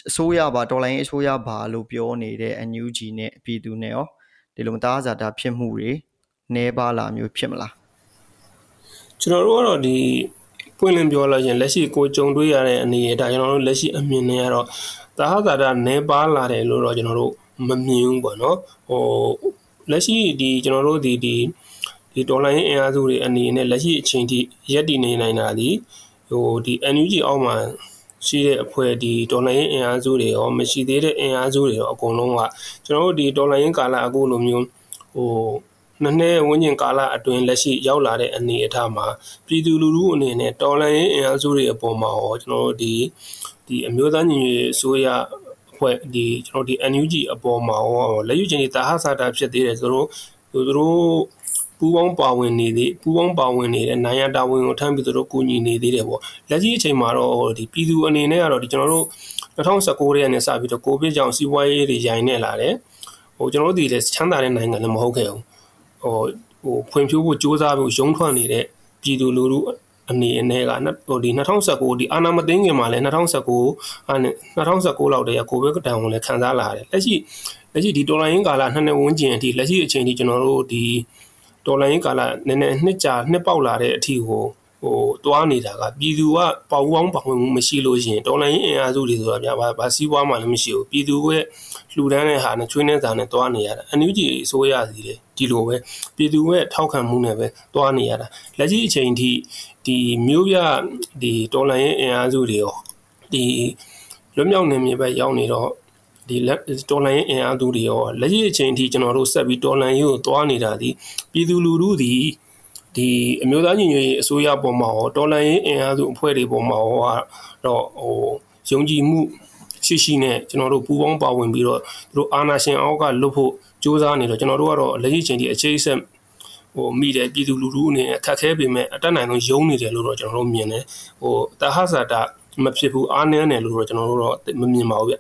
အစိုးရပါတော်လိုင်းအစိုးရပါလို့ပြောနေတဲ့အန်ယူဂျီနဲ့ပြည်သူနဲ့ရောဒီလိုမသားဇာတာဖြစ်မှုတွေနှဲပါလာမျိုးဖြစ်မလားကျွန်တော်တို့ကတော့ဒီပွင့်လင်းပြောလို့ရှင်လက်ရှိကိုကြုံတွေ့ရတဲ့အနေအထားကျွန်တော်တို့လက်ရှိအမြင်နဲ့ကတော့သာဟာတာနဲပါလာတယ်လို့တော့ကျွန်တော်တို့မမြင်ဘူးပေါ့နော်ဟိုလက်ရှိဒီကျွန်တော်တို့ဒီဒီ ဒီဒေါ်လာရင်းအင်အားစုတွေအနေနဲ့လက်ရှိအချိန်ထိရက်တည်နေနိုင်တာဒီဟိုဒီ NUG အောက်မှာရှိတဲ့အဖွဲ့ဒီဒေါ်လာရင်းအင်အားစုတွေရောမရှိသေးတဲ့အင်အားစုတွေရောအကုန်လုံးကကျွန်တော်တို့ဒီဒေါ်လာရင်းကာလအခုလိုမျိုးဟိုနှစ်နှစ်ဝန်းကျင်ကာလအတွင်းလက်ရှိရောက်လာတဲ့အနေအထားမှာပြည်သူလူထုအနေနဲ့တော်လှန်ရေးအင်အားစုတွေအပေါ်မှာရောကျွန်တော်တို့ဒီဒီအမျိုးသားညီညွတ်ရေးအစိုးရအဖွဲ့ဒီကျွန်တော်ဒီ NUG အပေါ်မှာရောလက်ယူချင်းဒီတာဟဆာတာဖြစ်သေးတယ်ဆိုတော့သူတို့ ပူပေါင်းပါဝင်နေသေးပူပေါင်းပါဝင်နေတဲ့နိုင်ရတာဝန်ကိုထမ်းပြီးတို့ကူညီနေသေးတယ်ပေါ့လက်ရှိအချိန်မှာတော့ဒီပြည်သူအနေနဲ့ကတော့ဒီကျွန်တော်တို့2019ရဲ့နဲ့စပြီးတော့ကိုဗစ်ကြောင့်စီးပွားရေးတွေရိုင်နေလာတယ်ဟိုကျွန်တော်တို့ဒီလည်းချမ်းသာတဲ့နိုင်ငံလည်းမဟုတ်ခဲ့ဘူးဟိုဟိုဖွံ့ဖြိုးဖို့စ조사ဖို့ရုံးထွက်နေတဲ့ပြည်သူလူထုအနေနဲ့ကဟိုဒီ2019ဒီအာနာမသိငင်မှာလည်း2019အာ2019လောက်တည်းကကိုဗစ်တန်ကိုလည်းခံစားလာရတယ်လက်ရှိလက်ရှိဒီတော်လိုင်းကာလနှစ်နှစ်ဝန်းကျင်အထိလက်ရှိအချိန်ထိကျွန်တော်တို့ဒီ ဒေါ်လာရင်းကာလနည်းနည်းနှစ်ကြာနှစ်ပေါက်လာတဲ့အထိကိုဟိုတွားနေတာကပြည်သူကပေါပေါင်းပါဝင်မှုမရှိလို့ရှိရင်ဒေါ်လာရင်းအင်အားစုတွေဆိုတာဗျာဘာစီးပွားမှလည်းမရှိဘူးပြည်သူရဲ့လှူဒန်းတဲ့ဟာနဲ့ချွေးနှဲစာနဲ့တွားနေရတာအန်ယူဂျီအစိုးရစီလေဒီလိုပဲပြည်သူရဲ့ထောက်ခံမှုနဲ့ပဲတွားနေရတာလက်ရှိအချိန်ထိဒီမျိုးပြဒီဒေါ်လာရင်းအင်အားစုတွေရောဒီလွတ်မြောက်နေမြေပဲရောက်နေတော့ ဒီတော်လန်ရေးအင်အားသူတွေရောလက်ရှိအချိန်အထိကျွန်တော်တို့ဆက်ပြီးတော်လန်ရေးကိုသွားနေတာဒီပြည်သူလူထုဒီဒီအမျိုးသားညီညွတ်ရေးအစိုးရပေါ်မှာရောတော်လန်ရေးအင်အားစုအဖွဲ့တွေပေါ်မှာရောတော့ဟိုယုံကြည်မှုရှိရှိနဲ့ကျွန်တော်တို့ပူးပေါင်းပါဝင်ပြီးတော့သူတို့အာဏာရှင်အောက်ကလွတ်ဖို့ကြိုးစားနေတော့ကျွန်တော်တို့ကတော့လက်ရှိချိန်ဒီအခြေအဆက်ဟိုမိတယ်ပြည်သူလူထုအနေနဲ့အခက်ခဲပေမဲ့အတက်နိုင်ဆုံးယုံနေတယ်လို့တော့ကျွန်တော်တို့မြင်တယ်ဟိုတဟဆာတာမဖြစ်ဘူးအားနည်းတယ်လို့တော့ကျွန်တော်တို့တော့မမြင်ပါဘူးဗျ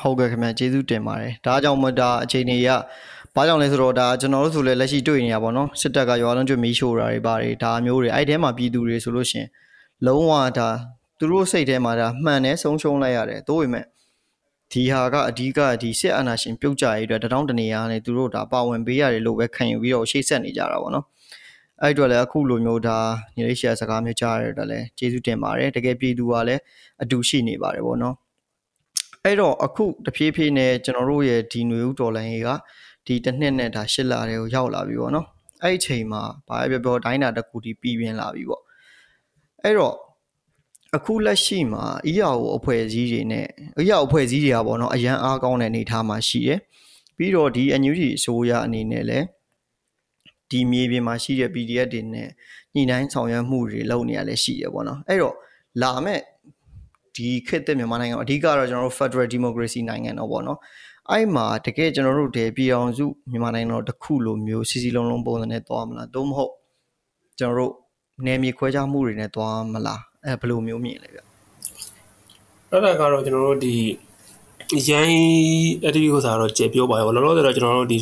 ဟုတ်ကဲ့ခင်ဗျကျေးဇူးတင်ပါတယ်ဒါကြောင့်မဒါအခြေအနေကဘာကြောင့်လဲဆိုတော့ဒါကျွန်တော်တို့ဆိုလဲလက်ရှိတွေ့နေရပါတော့စစ်တပ်ကရွာလုံးကျွတ်မီးရှို့တာတွေပါတယ်ဒါမျိုးတွေအဲ့ထဲမှာပြည်သူတွေဆိုလို့ရှင်လုံးဝဒါသူတို့စိတ်ထဲမှာဒါမှန်တယ်ဆုံးရှုံးလိုက်ရတယ်တိုးပေမဲ့ဒီဟာကအဓိကဒီစစ်အာဏာရှင်ပြုတ်ကြရေးအတွက်တထောင်တနေရာနဲ့သူတို့ဒါပါဝင်ပေးရတယ်လို့ပဲခံယူပြီးတော့ရှေ့ဆက်နေကြတာပေါ့နော်အဲ့အတွက်လည်းအခုလိုမျိုးဒါညီလေးရှာစကားမျိုးကြားရတဲ့လည်းကျေးဇူးတင်ပါတယ်တကယ်ပြည်သူကလည်းအတူရှိနေပါတယ်ပေါ့နော် အဲ့တော့အခုတဖြည်းဖြည်းနဲ့ကျွန်တော်တို့ရဲ့ဒီຫນွေဦးဒေါ်လာရေးကဒီတစ်နှစ်နဲ့ဒါရှစ်လတွေကိုရောက်လာပြီပေါ့နော်အဲ့ဒီချိန်မှာဘာပဲပြောပြောဒိုင်းနာတစ်ခုဒီပြည်ပြင်းလာပြီပေါ့အဲ့တော့အခုလက်ရှိမှာ EAO အဖွဲ့အစည်းတွေနဲ့ EAO အဖွဲ့အစည်းတွေကပေါ့နော်အရန်အားကောင်းတဲ့အနေအထားမှာရှိတယ်ပြီးတော့ဒီ NUG အစိုးရအနေနဲ့လည်းဒီမြေပြင်မှာရှိတဲ့ PDF တွေနဲ့ညှိနှိုင်းဆောင်ရွက်မှုတွေလုပ်နေရလဲရှိရပေါ့နော်အဲ့တော့လာမဲ့ ဒီခေတ်သစ်မြန်မာနိုင်ငံအဓိကတော့ကျွန်တော်တို့ Federal Democracy နိုင်ငံတော့ပေါ့နော်အဲ့မှာတကယ်ကျွန်တော်တို့တည်းပြည်အောင်စုမြန်မာနိုင်ငံတော်တစ်ခုလိုမျိုးစီစီလုံးလုံးပုံစံနဲ့သွားမလားသို့မဟုတ်ကျွန်တော်တို့နယ်မြေခွဲခြားမှုတွေနဲ့သွားမလားအဲဘယ်လိုမျိုးမြင်လဲဗျအဲ့ဒါကတော့ကျွန်တော်တို့ဒီရိုင်းအဲ့ဒီဥစ္စာတော့ကျေပြောပါရောလောလောဆယ်တော့ကျွန်တော်တို့ဒီ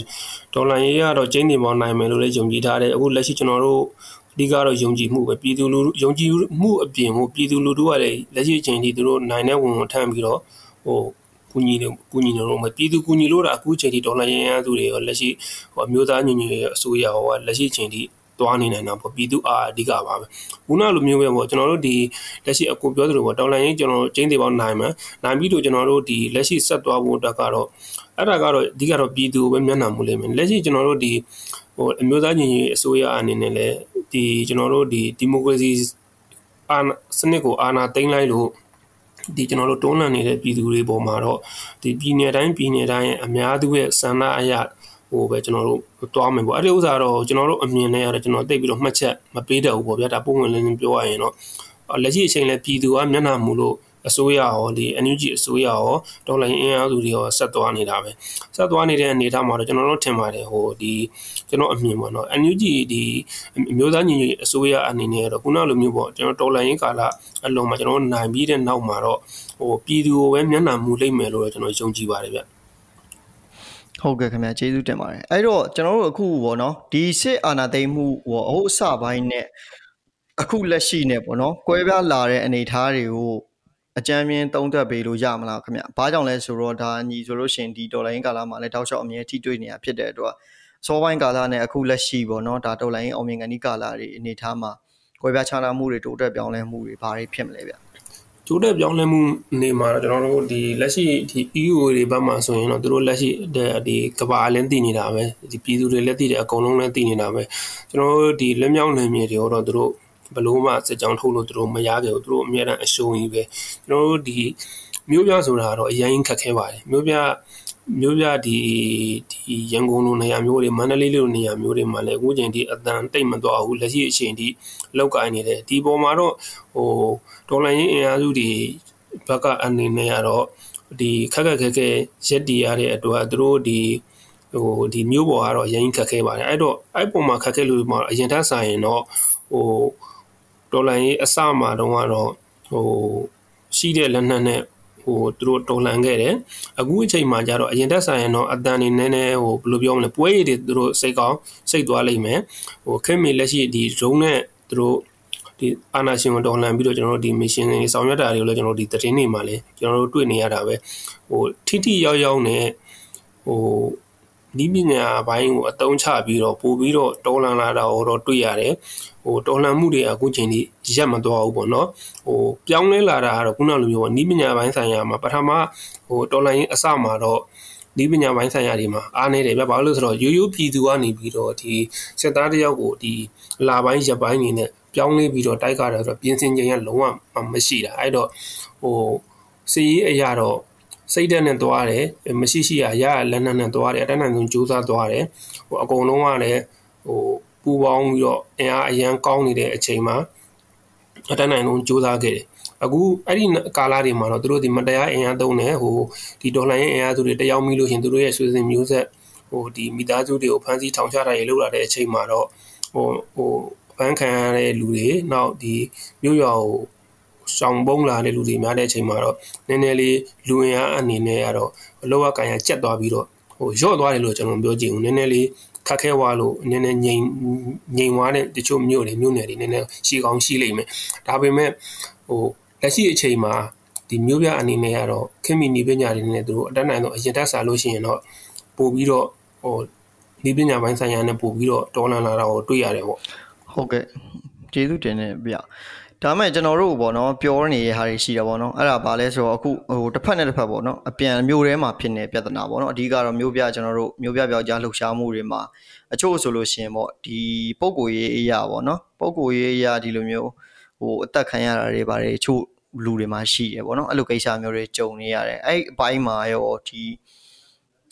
ဒေါ်လာရေးကတော့ကျင်းနေပေါင်းနိုင်မယ်လို့လည်းယုံကြည်ထားတယ်အခုလက်ရှိကျွန်တော်တို့ အဓိကတော့ယုံကြည်မှုပဲပြည်သူလူထုယုံကြည်မှုအပြင်ကိုပြည်သူလူထုကလည်းလက်ရှိအချိန်ထိသူတို့နိုင်တဲ့ဝင်ဝင်ထမ်းပြီးတော့ဟိုကူညီတယ်ကူညီတယ်လို့မပြည်သူကူညီလို့တာအခုချိန်ထိဒေါ်လာရင်းရသူတွေရောလက်ရှိဟိုအမျိုးသားညီညွတ်ရေးအစိုးရဟောလက်ရှိချိန်ထိသွားနေနိုင်တာပေါ့ပြည်သူအားအဓိကပါပဲခုနလိုမျိုးပဲပေါ့ကျွန်တော်တို့ဒီလက်ရှိအကူပြောသလိုပေါ့တော်လိုင်းရင်ကျွန်တော်ကျင်းသေးပေါင်းနိုင်မှာနိုင်ပြီးတော့ကျွန်တော်တို့ဒီလက်ရှိဆက်သွားဖို့အတွက်ကတော့အဲ့ဒါကတော့အဓိကတော့ပြည်သူပဲမျက်နှာမူလိမ့်မယ်လက်ရှိကျွန်တော်တို့ဒီဟိုအမျိုးသားညီညွတ်ရေးအစိုးရအနေနဲ့လည်း ဒီကျွန်တော်တို့ဒီဒီမိုကရေစီအာစနစ်ကိုအာဏာသိမ်းလိုက်လို့ဒီကျွန်တော်တို့တွန်းလှန်နေတဲ့ပြည်သူတွေပေါ်မှာတော့ဒီပြည်နယ်တိုင်းပြည်နယ်တိုင်းရဲ့အများစုရဲ့ဆန္ဒအရဟိုပဲကျွန်တော်တို့သွားမယ်ပေါ့အဲ့ဒီဥစ္စာတော့ကျွန်တော်တို့အမြင်နဲ့ရတယ်ကျွန်တော်တိတ်ပြီးတော့မှတ်ချက်မပေးတတ်ဘူးပေါ့ဗျာဒါပုံဝင်လင်းလင်းပြောရရင်တော့လက်ရှိအချိန်လဲပြည်သူကမျက်နှာမူလို့ အစိုးရရောဒီ NUG အစိုးရရောဒေါ်လာအင်အားစုတွေရောဆက်သွားနေတာပဲဆက်သွားနေတဲ့အနေအထားမှာတော့ကျွန်တော်တို့ထင်ပါတယ်ဟိုဒီကျွန်တော်အမြင်ပေါ့နော် NUG ဒီအမျိုးသားညီညွတ်ရေးအစိုးရအနေနဲ့တော့ခုနလိုမျိုးပေါ့ကျွန်တော်ဒေါ်လာရင်းကာလအလုံးမှာကျွန်တော်နိုင်ပြီးတဲ့နောက်မှာတော့ဟိုပြည်သူကိုပဲမျက်နှာမူလိမ့်မယ်လို့ကျွန်တော်ယုံကြည်ပါတယ်ဗျဟုတ်ကဲ့ခင်ဗျာကျေးဇူးတင်ပါတယ်အဲ့တော့ကျွန်တော်တို့အခုပေါ့နော်ဒီစစ်အာဏာသိမ်းမှုဟိုအဟုတ်အစပိုင်းနဲ့အခုလက်ရှိနဲ့ပေါ့နော်ကွဲပြားလာတဲ့အနေအထားတွေကို အကြမ်းမြင်သုံးသပ်ပေးလို့ရမလားခင်ဗျ။ဘာကြောင့်လဲဆိုတော့ဒါညီဆိုလို့ရှင်ဒီဒေါ်လာရင်းကာလမှာလည်းတောက်လျှောက်အမြဲထိတွေ့နေတာဖြစ်တဲ့အတွက်စောပိုင်းကာလနဲ့အခုလက်ရှိပေါ့နော်ဒါဒေါ်လာရင်းအောင်မြင်ကန်ဒီကာလတွေအနေထားမှာကွဲပြားခြားနားမှုတွေတိုးတက်ပြောင်းလဲမှုတွေဘာတွေဖြစ်မလဲဗျ။တိုးတက်ပြောင်းလဲမှုနေမှာတော့ကျွန်တော်တို့ဒီလက်ရှိဒီ EU တွေဘက်မှာဆိုရင်တော့တို့လက်ရှိဒီကဘာလည်းတည်နေတာပဲဒီပြည်သူတွေလည်းတည်တယ်အကုန်လုံးလည်းတည်နေတာပဲကျွန်တော်တို့ဒီလက်မြောက်နယ်မြေတွေတော့တို့ ဘလို့မှစစ်ကြောင်းထုတ်လို့သူတို့မရခဲ့ဘူးသူတို့အများအားအရှုံးကြီးပဲကျွန်တော်တို့ဒီမျိုးပြဆိုတာကတော့အရင်ခက်ခဲပါတယ်မျိုးပြမျိုးပြဒီဒီရန်ကုန်လိုနေရာမျိုးတွေမန္တလေးလိုနေရာမျိုးတွေမှာလည်းအခုချိန်ထိအတန်တိတ်မသွားဘူးလက်ရှိအချိန်ထိလောက်ကိုင်းနေတယ်ဒီပေါ်မှာတော့ဟိုဒေါ်လာရင်းအင်အားစုတွေဘက်ကအနေနဲ့ကတော့ဒီခက်ခက်ခဲခဲရက်တီရတဲ့အတွက်သူတို့ဒီဟိုဒီမျိုးပေါ်ကတော့အရင်ခက်ခဲပါတယ်အဲ့တော့အဲ့ပုံမှာခက်ခဲလို့မှာအရင်ထက်ဆိုင်ရင်တော့ဟို ဒေါ်လာရေးအစမှာတော့ကတော့ဟိုရှိတဲ့လက်နက်နဲ့ဟိုသူတို့တော်လှန်ခဲ့တယ်အခုအချိန်မှာကျတော့အရင်တက်ဆိုင်ရင်တော့အတန်နေနည်းနည်းဟိုဘယ်လိုပြောမလဲပွဲရည်တွေသူတို့စိတ်ကောင်းစိတ်သွားလိမ့်မယ်ဟိုခင်မီလက်ရှိဒီ drone နဲ့သူတို့ဒီအာနာရှင်ကိုတော်လှန်ပြီးတော့ကျွန်တော်တို့ဒီ mission တွေဆောင်ရွက်တာတွေကိုလည်းကျွန်တော်တို့ဒီသတင်းတွေမှာလည်းကျွန်တော်တို့တွေ့နေရတာပဲဟိုထိထိရောက်ရောက်နဲ့ဟို နီးပညာဘိုင်းကိုအသုံးချပြီးတော့ပို့ပြီးတော့တော်လန်လာတာတော့တွေ့ရတယ်ဟိုတော်လန်မှုတွေအခုချိန်ထိရက်မသွားဘူးပေါ့နော်ဟိုပြောင်းလဲလာတာကတော့ခုနလိုမျိုးပေါ့နီးပညာဘိုင်းဆိုင်ရာမှာပထမဟိုတော်လန်ရင်အစမှာတော့ဒီပညာပိုင်းဆိုင်ရာတွေမှာအားနေတယ်ဗျဘာလို့လဲဆိုတော့ရိုးရိုးပြည်သူကနေပြီးတော့ဒီစစ်သားတယောက်ကိုဒီလာပိုင်းရက်ပိုင်းနေနဲ့ပြောင်းလဲပြီးတော့တိုက်ကြတယ်ဆိုတော့ပြင်ဆင်ခြင်းရလုံးဝမရှိတာအဲ့တော့ဟိုစီးရေးအရာတော့ စိတ်ဓာတ်နဲ့သွားတယ်မရှိရှိရရလက်နက်နဲ့သွားတယ်အတန်းတန်ဆုံးကြိုးစားသွားတယ်ဟိုအကုန်လုံးကလည်းဟိုပူပေါင်းပြီးတော့အင်အားအရန်ကောင်းနေတဲ့အချိန်မှာအတန်းနိုင်လုံးကြိုးစားခဲ့တယ်အခုအဲ့ဒီကာလတွေမှာတော့သူတို့ဒီမတရားအင်အားသုံးတယ်ဟိုဒီဒေါ်လာရဲ့အင်အားစုတွေတယောက်မိလို့ရှင်သူတို့ရဲ့ဆွေစဉ်မျိုးဆက်ဟိုဒီမိသားစုတွေကိုဖမ်းဆီးထောင်ချတာရေလုပ်လာတဲ့အချိန်မှာတော့ဟိုဟိုဖမ်းခံရတဲ့လူတွေနောက်ဒီမြို့ရွာကို ရှောင်ပုံးလာတဲ့လူတွေများတဲ့အချိန်မှာတော့နည်းနည်းလေးလူဝင်အားအနေနဲ့ကတော့လောကကန်ရကြက်သွားပြီးတော့ဟိုရော့သွားတယ်လို့ကျွန်တော်ပြောကြည့်ဦးနည်းနည်းလေးခက်ခဲသွားလို့နည်းနည်းငြိမ်ငြိမ်သွားတဲ့တချို့မြို့တွေမြို့နယ်တွေနည်းနည်းရှိကောင်းရှိလိမ့်မယ်ဒါပေမဲ့ဟိုလက်ရှိအချိန်မှာဒီမျိုးပြအနေနဲ့ကတော့ခင်မီနီပညာတွေနဲ့သူတို့အတက်နိုင်တော့အရင်တက်စားလို့ရှိရင်တော့ပို့ပြီးတော့ဟိုဒီပညာပိုင်းဆိုင်ရာနဲ့ပို့ပြီးတော့တော်လန်လာတာကိုတွေ့ရတယ်ပေါ့ဟုတ်ကဲ့ကျေးဇူးတင်နေဗျ ဒါမဲ့ကျွန်တော်တို့ပေါ့နော်ပြောနေတဲ့ဟာတွေရှိတာပေါ့နော်အဲ့ဒါဘာလဲဆိုတော့အခုဟိုတစ်ဖက်နဲ့တစ်ဖက်ပေါ့နော်အပြန်မျိုးထဲမှာဖြစ်နေပြဿနာပေါ့နော်အဓိကတော့မျိုးပြကျွန်တော်တို့မျိုးပြပြောက်ကြားလှုပ်ရှားမှုတွေမှာအချို့ဆိုလို့ရှိရင်ပေါ့ဒီပုံကိုရေးအရာပေါ့နော်ပုံကိုရေးအရာဒီလိုမျိုးဟိုအသက်ခံရတာတွေပါတယ်ချို့လူတွေမှာရှိတယ်ပေါ့နော်အဲ့လိုကိစ္စမျိုးတွေကြုံနေရတယ်အဲ့အပိုင်းမှာရောဒီ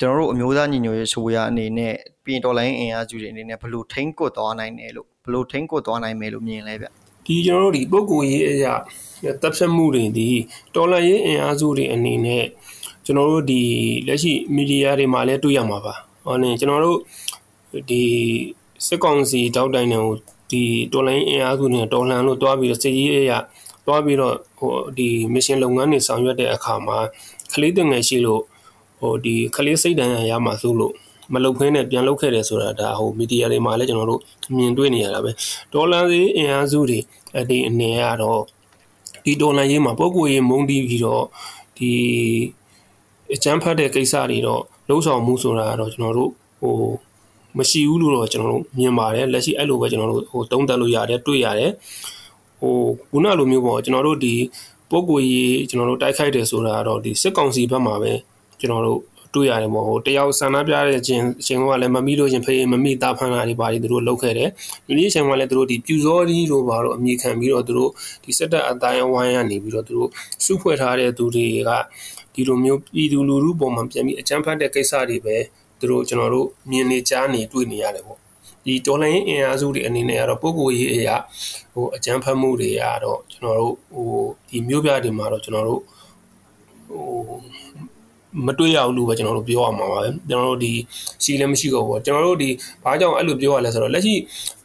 ကျွန်တော်တို့အမျိုးသားညီညွတ်ရေးဆိုရအနေနဲ့ပြင်တော်လိုင်းအင်အားစုတွေအနေနဲ့ဘလို့ထိန်းကွတ်သွားနိုင်တယ်လို့ဘလို့ထိန်းကွတ်သွားနိုင်မယ်လို့မြင်လဲဗျ ဒီကျွန်တော်တို့ဒီပုံကိုရေးအရာတပ်ဖြတ်မှုတွေဒီတော်လိုင်းရေးအင်အားစုတွေအနေနဲ့ကျွန်တော်တို့ဒီလက်ရှိမီဒီယာတွေမှာလည်းတွေ့ရမှာပါဟောနေကျွန်တော်တို့ဒီစစ်ကောင်စီတောက်တိုင်တွေကိုဒီတော်လိုင်းအင်အားစုတွေတော်လှန်လို့တွားပြီးတော့စစ်ရေးအရာတွားပြီးတော့ဟိုဒီမရှင်လုပ်ငန်းတွေဆောင်ရွက်တဲ့အခါမှာကလေးတင်ငယ်ရှိလို့ဟိုဒီကလေးစိတ်တန်ရမှာစိုးလို့ မလုတ်ဖင်းနဲ့ပြန်လုတ်ခဲ့တယ်ဆိုတာဒါဟိုမီဒီယာတွေမှာလည်းကျွန်တော်တို့မြင်တွေ့နေရတာပဲဒေါ်လာသေးအင်အားစုတွေအဲ့ဒီအနေကတော့ဒီဒေါ်လာရေးမှာပုံကိုရေးမုန်းတီးပြီးတော့ဒီအကျန်းဖတ်တဲ့ကိစ္စတွေတော့လှုပ်ဆောင်မှုဆိုတာကတော့ကျွန်တော်တို့ဟိုမရှိဘူးလို့တော့ကျွန်တော်တို့မြင်ပါတယ်လက်ရှိအဲ့လိုပဲကျွန်တော်တို့ဟိုတုံးတက်လို့ရတယ်တွေ့ရတယ်ဟိုခုနလိုမျိုးပေါ့ကျွန်တော်တို့ဒီပုံကိုရေးကျွန်တော်တို့တိုက်ခိုက်တယ်ဆိုတာကတော့ဒီစစ်ကောင်စီဘက်မှာပဲကျွန်တော်တို့ တွေ့ရတယ်ပေါ့ဟိုတယောက်ဆန္ဒပြတဲ့ချင်းချင်းကလည်းမမိလို့ချင်းဖေးမမိတာဖန်တာတွေပါသူတို့လုပ်ခဲ့တယ်ဒီနေ့ချင်းကလည်းသူတို့ဒီပြူစောကြီးတို့ပါတော့အမိခံပြီးတော့သူတို့ဒီစက်တက်အတိုင်းဝိုင်းရနေပြီးတော့သူတို့စုဖွဲ့ထားတဲ့သူတွေကဒီလိုမျိုးပြည်သူလူထုပုံမှန်ပြန်ပြီးအကြမ်းဖက်တဲ့ကိစ္စတွေပဲသူတို့ကျွန်တော်တို့မြင်နေကြားနေတွေ့နေရတယ်ပေါ့ဒီတော်လိုင်းအင်အားစုတွေအနေနဲ့ကတော့ပုံကိုရေးအရာဟိုအကြမ်းဖက်မှုတွေကတော့ကျွန်တော်တို့ဟိုဒီမျိုးပြတွေမှာတော့ကျွန်တော်တို့ဟို မတွေ့ရဘူးလို့ပဲကျွန်တော်တို့ပြောရမှာပါပဲကျွန်တော်တို့ဒီရှိလည်းမရှိတော့ဘူးကျွန်တော်တို့ဒီဘာကြောင့်အဲ့လိုပြောရလဲဆိုတော့လက်ရှိ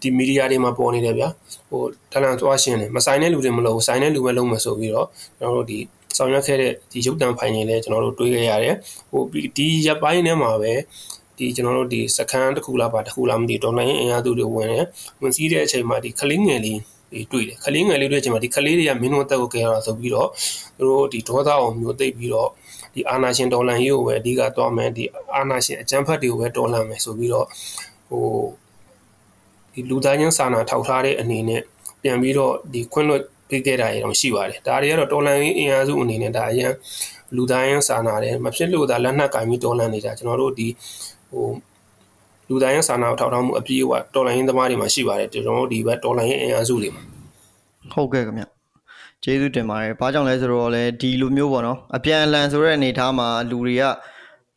ဒီမီဒီယာတွေမှာပေါ်နေတယ်ဗျာဟိုတလန်သွားရှင်းတယ်မဆိုင်တဲ့လူတွေမလို့ဆိုင်တဲ့လူပဲလုံးမဆိုပြီးတော့ကျွန်တော်တို့ဒီဆောင်ရွက်ခဲ့တဲ့ဒီရုပ်တံဖိုင်တွေလည်းကျွန်တော်တို့တွေးခဲ့ရတယ်ဟိုဒီရပ်ပိုင်းထဲမှာပဲဒီကျွန်တော်တို့ဒီစကန်တစ်ခုလားပါတစ်ခုလားမသိဒေါ်လာရင်းအင်အားစုတွေဝင်တယ်ဝင်စည်းတဲ့အချိန်မှာဒီခလင်းငယ်လေးတွေတွေ့တယ်ခလေးငယ်လေးတွေ့ချိန်မှာဒီခလေးတွေကမင်းတို့တက်ကိုကြရတာဆိုပြီးတော့သူတို့ဒီဒေါသအောင်မျိုးသိပ်ပြီးတော့ ဒီအာနာရှင်ဒေါ်လန်ရေးကိုပဲအဓိကသွားမယ်ဒီအာနာရှင်အကြမ်းဖက်တွေကိုပဲဒေါ်လန်မယ်ဆိုပြီးတော့ဟိုဒီလူသားချင်းစာနာထောက်ထားတဲ့အနေနဲ့ပြန်ပြီးတော့ဒီခွင့်လွှတ်ပေးခဲ့တာရအောင်ရှိပါတယ်ဒါတွေကတော့တော်လန်ရေးအင်အားစုအနေနဲ့ဒါအရင်လူသားချင်းစာနာတယ်မဖြစ်လို့ဒါလက်နက်ကင်ပြီးတော်လန်နေတာကျွန်တော်တို့ဒီဟိုလူသားချင်းစာနာထောက်ထားမှုအပြည့်အဝတော်လန်ရေးသမားတွေမှာရှိပါတယ်ကျွန်တော်တို့ဒီဘက်တော်လန်ရေးအင်အားစုတွေမှာဟုတ်ကဲ့ခင်ဗျ ကျေးဇူးတင်ပါတယ်။ဘာကြောင့်လဲဆိုတော့လေဒီလိုမျိုးပေါ့နော်။အပြန်အလှန်ဆိုတဲ့အနေအထားမှာလူတွေက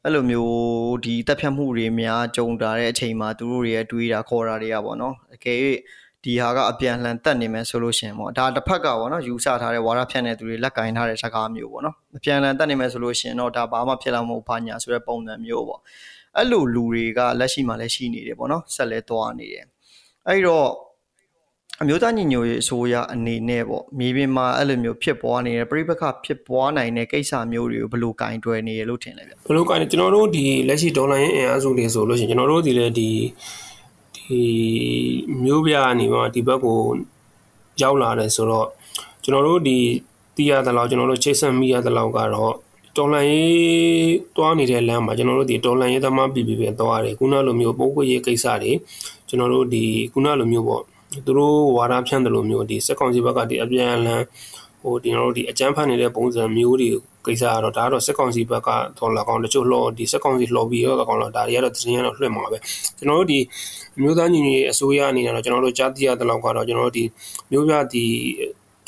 အဲ့လိုမျိုးဒီတက်ဖြတ်မှုတွေများကြုံတာတဲ့အချိန်မှာသူတို့တွေရဲ့တွေးတာခေါ်တာတွေကပေါ့နော်။အကယ်၍ဒီဟာကအပြန်လှန်တက်နေမယ်ဆိုလို့ရှင်ပေါ့ဒါတစ်ဖက်ကပေါ့နော်ယူဆထားတဲ့ဝါဒဖြန့်တဲ့သူတွေလက်ကင်ထားတဲ့စကားမျိုးပေါ့နော်အပြန်လှန်တက်နေမယ်ဆိုလို့ရှင်တော့ဒါဘာမှဖြစ်လာမဟုတ်ဘာညာဆိုတဲ့ပုံစံမျိုးပေါ့အဲ့လိုလူတွေကလက်ရှိမှာလည်းရှိနေတယ်ပေါ့နော်ဆက်လဲသွားနေတယ်အဲ့တော့ အမျိုးသားညီညွတ်ရေးအစိုးရအနေနဲ့ပေါ့မြေပြင်မှာအဲ့လိုမျိုးဖြစ်ပွားနေတဲ့ပြိပခဖြစ်ပွားနိုင်တဲ့ကိစ္စမျိုးတွေကိုဘယ်လိုကင်တွယ်နေရလို့ထင်လဲဗျဘယ်လိုကင်ကျွန်တော်တို့ဒီလက်ရှိဒေါ်လာရင်းအင်အားစုတွေဆိုလို့ရှိရင်ကျွန်တော်တို့ဒီလေဒီဒီမျိုးပြအနေမှာဒီဘက်ကိုရောက်လာတယ်ဆိုတော့ကျွန်တော်တို့ဒီတီးရသလောက်ကျွန်တော်တို့ချိတ်ဆက်မိရသလောက်ကတော့တော်လန်ရေးတွားနေတဲ့လမ်းမှာကျွန်တော်တို့ဒီတော်လန်ရေးသမားပြည်ပြည်ပဲသွားရတယ်ခုနလိုမျိုးပုံကွေရေးကိစ္စတွေကျွန်တော်တို့ဒီခုနလိုမျိုးပေါ့ သူတို့ဝါဒဖြန့်တယ်လို့မျိုးဒီစက်ကောင်စီဘက်ကဒီအပြန်အလှန်ဟိုဒီကျွန်တော်တို့ဒီအကြမ်းဖက်နေတဲ့ပုံစံမျိုးတွေကိစ္စကတော့ဒါကတော့စက်ကောင်စီဘက်ကတော့လာကောင်းတချို့လော်ဒီစက်ကောင်စီလော်ဘီရောကောင်းတော့ဒါတွေကတော့သတင်းရတော့လွှင့်မှာပဲကျွန်တော်တို့ဒီအမျိုးသားညီညွတ်ရေးအစိုးရအနေနဲ့တော့ကျွန်တော်တို့ကြားသိရတဲ့လောက်ကတော့ကျွန်တော်တို့ဒီမျိုးပြဒီ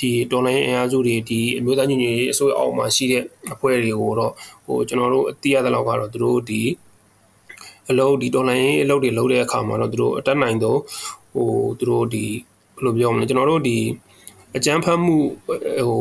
ဒီဒေါ်လာအင်အားစုတွေဒီအမျိုးသားညီညွတ်ရေးအစိုးရအောက်မှာရှိတဲ့အဖွဲ့တွေကိုတော့ဟိုကျွန်တော်တို့သိရတဲ့လောက်ကတော့သူတို့ဒီအလုပ်ဒီဒေါ်လာရေးအလုပ်တွေလုပ်တဲ့အခါမှာတော့သူတို့အတက်နိုင်တော့ဟို သူတို့ဒီဘယ်လိုပြောမလဲကျွန်တော်တို့ဒီအကြမ်းဖက်မှုဟို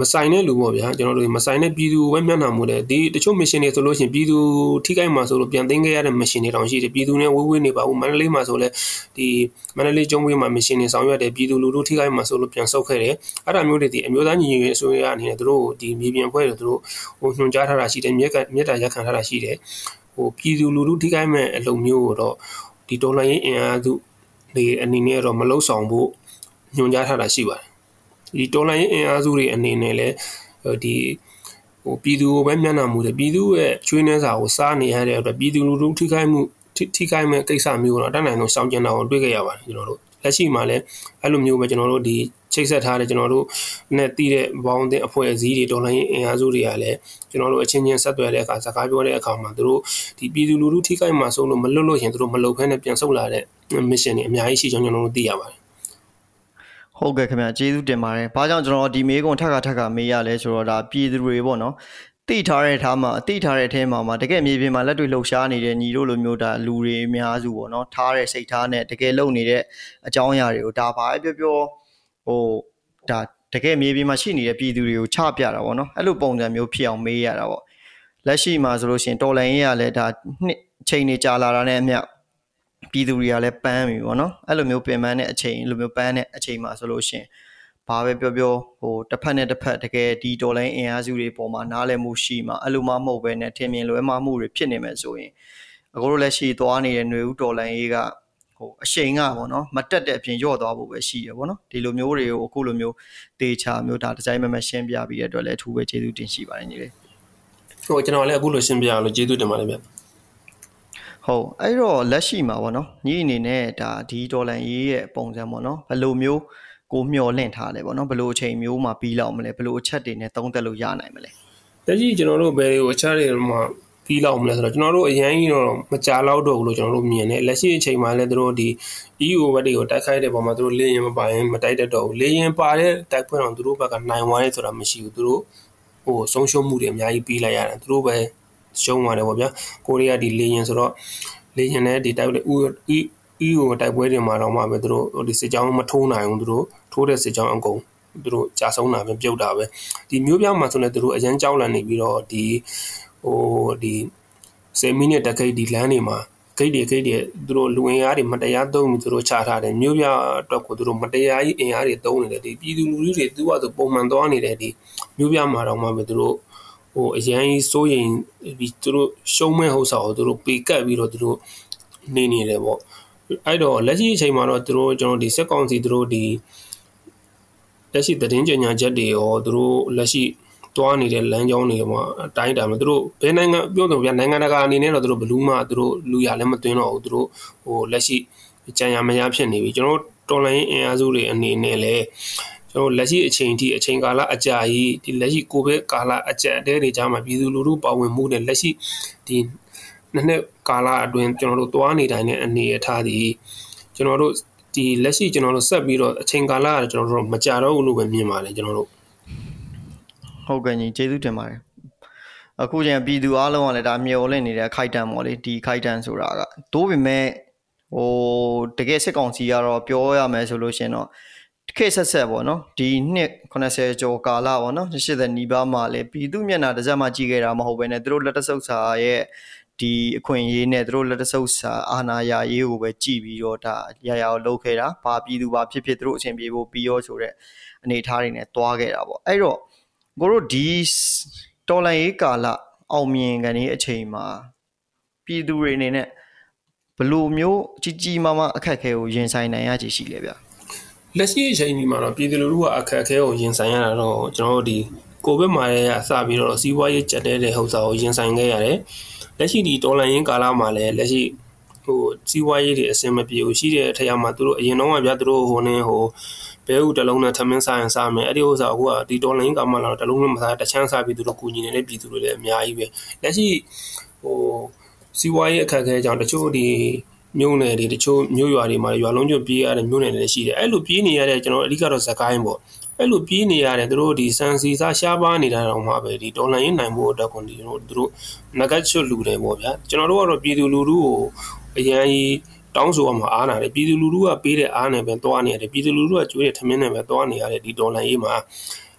မဆိုင်တဲ့လူပေါ့ဗျာကျွန်တော်တို့မဆိုင်တဲ့ပြည်သူပဲမျက်နှာမူတယ်ဒီတချို့မရှင်တွေဆိုလို့ရှိရင်ပြည်သူထိခိုက်မှာဆိုလို့ပြန်သိမ်းခဲ့ရတဲ့မရှင်တွေတောင်ရှိတယ်ပြည်သူနဲ့ဝေးဝေးနေပါဘူးမန္တလေးမှာဆိုလဲဒီမန္တလေးကျုံဝေးမှာမရှင်တွေဆောင်ရွက်တယ်ပြည်သူလူထုထိခိုက်မှာဆိုလို့ပြန်ဆုတ်ခဲ့တယ်အဲ့ဒါမျိုးတွေဒီအမျိုးသားညီညွတ်ရေးအစိုးရအနေနဲ့တို့ဒီမြေပြင်ဖွဲ့တွေတို့ဟိုညွှန်ကြားထားတာရှိတယ်မြက်ကမြက်တာရက်ခံထားတာရှိတယ်ဟိုပြည်သူလူထုထိခိုက်မဲ့အလုပ်မျိုးကိုတော့ဒီဒေါ်လာရင်းအင်အားစု တွေအနေနဲ့တော့မလုံဆောင်ဖို့ညွှန်ကြားထားတာရှိပါတယ်ဒီတော်လိုင်းအင်အားစုတွေအနေနဲ့လည်းဒီဟိုပြည်သူကိုပဲမျက်နှာမူတယ်ပြည်သူရဲ့ချွေးနှဲစာကိုစားနေရတဲ့အတွက်ပြည်သူလူထုထိခိုက်မှုထိခိုက်မဲ့ကိစ္စမျိုးတော့တတ်နိုင်လို့ရှောင်ကျင်တာကိုတွေ့ကြရပါတယ်ကျွန်တော်တို့ လက်ရှိမှာလည်းအဲ့လိုမျိုးပဲကျွန်တော်တို့ဒီချိတ်ဆက်ထားတဲ့ကျွန်တော်တို့နဲ့တည်တဲ့ဘောင်းတဲ့အဖွဲ့အစည်းတွေတော်လိုင်းအင်အားစုတွေကလည်းကျွန်တော်တို့အချင်းချင်းဆက်သွယ်တဲ့အခါစကားပြောတဲ့အခါမှာတို့ဒီပြည်သူလူထုထိခိုက်မှာဆုံးလို့မလွတ်လို့ရင်တို့မလုံဖဲနဲ့ပြန်ဆုတ်လာတဲ့ mission တွေအများကြီးရှိကြောင်းကျွန်တော်တို့သိရပါတယ်ဟုတ်ကဲ့ခင်ဗျကျေးဇူးတင်ပါတယ်။ဘာကြောင့်ကျွန်တော်ဒီမေးခွန်းထပ်ခါထပ်ခါမေးရလဲဆိုတော့ဒါပြည်သူတွေပေါ့နော်။ တိထားတဲ့ထားမှာအတိထားတဲ့အထဲမှာမှာတကယ်မြေပြင်မှာလက်တွေ့လှုပ်ရှားနေတဲ့ညီတို့လိုမျိုးဒါလူတွေအများစုပေါ့နော်။ထားတဲ့စိတ်ထားနဲ့တကယ်လုပ်နေတဲ့အကြောင်းအရာတွေကိုဒါဘာပဲပြောပြောဟိုဒါတကယ်မြေပြင်မှာရှိနေတဲ့ပြည်သူတွေကိုချပြတာပေါ့နော်။အဲ့လိုပုံစံမျိုးဖြစ်အောင်မေးရတာပေါ့။လက်ရှိမှာဆိုလို့ရှိရင်တော်လိုင်းရေးကလည်းဒါနှစ်ချိန်နေကြာလာတာနဲ့အမျှပြည်သူတွေကလည်းပန်းပြီပေါ့နော်အဲ့လိုမျိုးပင်ပန်းတဲ့အချိန်လိုမျိုးပန်းတဲ့အချိန်မှာဆိုလို့ရှိရင် ဘာပဲပြောပြောဟိုတစ်ဖက်နဲ့တစ်ဖက်တကယ်ဒီဒေါ်လာအင်အားစုတွေပေါ်မှာနားလည်မှုရှိမှအဲ့လိုမှမဟုတ်ပဲနဲ့ထင်မြင်လွဲမှားမှုတွေဖြစ်နေမယ်ဆိုရင်အခုတို့လက်ရှိသွားနေတဲ့ຫນွေဦးဒေါ်လာရေးကဟိုအရှိန်ကပေါ့နော်မတက်တဲ့အပြင်ညော့သွားဖို့ပဲရှိရပေါ့နော်ဒီလိုမျိုးတွေကိုအခုလိုမျိုးတေချာမျိုးဒါဒီဇိုင်းမမရှင်းပြပြီးတဲ့အတွက်လည်းအထူးပဲကျေးဇူးတင်ရှိပါတယ်ညီလေးဟိုကျွန်တော်လည်းအခုလိုရှင်းပြအောင်လို့ကျေးဇူးတင်ပါတယ်ဗျဟုတ်အဲ့တော့လက်ရှိမှာပေါ့နော်ညီအနေနဲ့ဒါဒီဒေါ်လာရေးရဲ့ပုံစံပေါ့နော်ဘယ်လိုမျိုး ကိုမျှော်လင့်ထားလဲပေါ့နော်ဘယ်လိုအချိန်မျိုးမှာပြီးလောက်မလဲဘယ်လိုအချက်တွေနဲ့သုံးသက်လို့ရနိုင်မလဲလက်ရှိကျွန်တော်တို့ဘယ်လိုအချက်တွေမှာပြီးလောက်မလဲဆိုတော့ကျွန်တော်တို့အရင်ကြီးတော့မကြလောက်တော့ဘူးလို့ကျွန်တော်တို့မြင်တယ်လက်ရှိအချိန်မှာလည်းတို့ဒီ EU ဘက်တွေကိုတိုက်ခိုက်တဲ့ပုံမှာတို့လေရင်မပါရင်မတိုက်တတ်တော့ဘူးလေရင်ပါတဲ့တိုက်ပွဲတော့တို့ဘက်ကနိုင်ဝိုင်းဆိုတာမရှိဘူးတို့ဟိုဆုံးရှုံးမှုတွေအများကြီးပြီးလိုက်ရတယ်တို့ပဲရှုံးသွားတယ်ပေါ့ဗျာကိုရီးယားဒီလေရင်ဆိုတော့လေရင်နဲ့ဒီတိုက်ပွဲ ဥအီကိုတိုက်ပွဲတွေမှာတော့မှပဲသူတို့ဒီစစ်ကြောင်းမထိုးနိုင်ဘူးသူတို့ထိုးတဲ့စစ်ကြောင်းအကုန်သူတို့ကြာဆုံးတာပဲပြုတ်တာပဲဒီမျိုးပြမှာဆိုလည်းသူတို့အရန်ကြောက်လန့်နေပြီးတော့ဒီဟိုဒီ10မိနစ်တခိတ်ဒီလမ်းတွေမှာဂိတ်တွေဂိတ်တွေသူတို့လူဝင်အားတွေမတရားသုံးပြီးသူတို့ချထားတယ်မျိုးပြအတွက်ကိုသူတို့မတရားကြီးအင်အားတွေသုံးနေတယ်ဒီပြည်သူလူထုတွေသူကသူပုံမှန်သွားနေတဲ့ဒီမျိုးပြမှာတော့မှပဲသူတို့ဟိုအရန်ကြီးစိုးရင်ပြီးသူတို့ရှုံးမဲ့ဟုတ်စာကိုသူတို့ပေကတ်ပြီးတော့သူတို့နေနေတယ်ပေါ့ အဲ့တော့လက်ရှိအချိန်မှာတော့သူတို့ကျွန်တော်ဒီစက်ကောင်စီသူတို့ဒီလက်ရှိသတင်းကြေညာချက်တွေရောသူတို့လက်ရှိတွားနေတဲ့လမ်းကြောင်းတွေမှာအတိုင်းတာမှာသူတို့ဘယ်နိုင်ငံပြောတော့ဗျာနိုင်ငံတကာအနေနဲ့တော့သူတို့ဘလူးမှသူတို့လူရလည်းမသွင်းတော့ဘူးသူတို့ဟိုလက်ရှိကြံရမရဖြစ်နေပြီကျွန်တော်တော်လိုင်းအင်အားစုတွေအနေနဲ့လည်းကျွန်တော်လက်ရှိအချိန်ထိအချိန်ကာလအကြာကြီးဒီလက်ရှိကိုဗစ်ကာလအကျအတဲတွေကြားမှာပြည်သူလူထုပါဝင်မှုနဲ့လက်ရှိဒီ နှစ်နှစ်ကာလအတွင်းကျွန်တော်တို့သွားနေတိုင်းတဲ့အနေအထားဒီကျွန်တော်တို့ဒီလက်ရှိကျွန်တော်တို့ဆက်ပြီးတော့အချိန်ကာလကကျွန်တော်တို့မကြတော့ဘူးလို့ပဲမြင်ပါတယ်ကျွန်တော်တို့ဟုတ်ကဲ့ညီကျေးဇူးတင်ပါတယ်အခုကျရင်ပြည်သူအားလုံးကလည်းဒါမျောလင့်နေတဲ့ခိုက်တန်ပေါ့လေဒီခိုက်တန်ဆိုတာကတိုးပေမဲ့ဟိုတကယ်စစ်ကောင်စီကတော့ပြောရမယ်ဆိုလို့ရှင်တော့ခေတ်ဆက်ဆက်ပေါ့နော်ဒီနှစ်80ကျော်ကာလပေါ့နော်80နီးပါးမှာလေပြည်သူမျက်နှာတစ်စက်မှကြည့်ခဲ့တာမဟုတ်ဘဲနဲ့သူတို့လက်တဆုပ်စာရဲ့ ဒီအခွင့်အရေးနဲ့သူတို့လက်တဆုပ်စာအာဏာရရေးကိုပဲကြည်ပြီးတော့ဒါရရအောင်လုပ်ခဲ့တာဘာပြည်သူဘာဖြစ်ဖြစ်သူတို့အဆင်ပြေဖို့ပြီးရောဆိုတဲ့အနေအထားတွေနဲ့တွားခဲ့တာပေါ့အဲ့တော့ကိုတို့ဒီတော်လန်ရေးကာလအောင်မြင်ကနေအချိန်မှာပြည်သူတွေအနေနဲ့ဘလို့မျိုးကြီးကြီးမားမားအခက်အခဲကိုရင်ဆိုင်နိုင်ရချေရှိလဲဗျလက်ရှိအချိန်ဒီမှာတော့ပြည်သူလူထုကအခက်အခဲကိုရင်ဆိုင်ရတာတော့ကျွန်တော်တို့ဒီ ကိုဗစ်မှာလည်းအစပြီးတော့စီးပွားရေးကျက်တဲ့တဲ့ဟုတ်စာကိုရင်ဆိုင်ခဲ့ရတယ်လက်ရှိဒီတော်လန်ရင်းကာလမှာလည်းလက်ရှိဟိုစီးပွားရေးတွေအဆင်မပြေဘူးရှိတဲ့အထက်မှာသူတို့အရင်တော့ကဗျာသူတို့ဟိုနေဟိုဘဲဥတလုံးနဲ့ထမင်းစားရင်စားမယ်အဲ့ဒီဥစ္စာအခုကဒီတော်လိုင်းကမှလာတော့တလုံးနဲ့မစားတချမ်းစားပြီးသူတို့ကူညီနေတဲ့ပြည်သူတွေလည်းအများကြီးပဲလက်ရှိဟိုစီးပွားရေးအခက်အခဲကြောင့်တချို့ဒီမြို့နယ်တွေတချို့မြို့ရွာတွေမှာရွာလုံးကျွပြေးရတဲ့မြို့နယ်တွေရှိတယ်အဲ့လိုပြေးနေရတဲ့ကျွန်တော်အဓိကတော့ဇကိုင်းပေါ့ အဲ့လိုပြေးနေရတယ်သူတို့ဒီစံစီစားရှားပါနေတာတော့မှပဲဒီဒေါ်လာရင်းနိုင်ဖို့အတွက်ကိုဒီတို့သူတို့ငကတ်ချွတ်လူတယ်ပေါ့ဗျာကျွန်တော်တို့ကတော့ပြည်သူလူထုကိုအရန်ကြီးတောင်းဆိုအောင်မအားနာတယ်ပြည်သူလူထုကပေးတဲ့အားနဲ့ပဲသွားနေရတယ်ပြည်သူလူထုကကျွေးတဲ့ထမင်းနဲ့ပဲသွားနေရတယ်ဒီဒေါ်လာရေးမှာ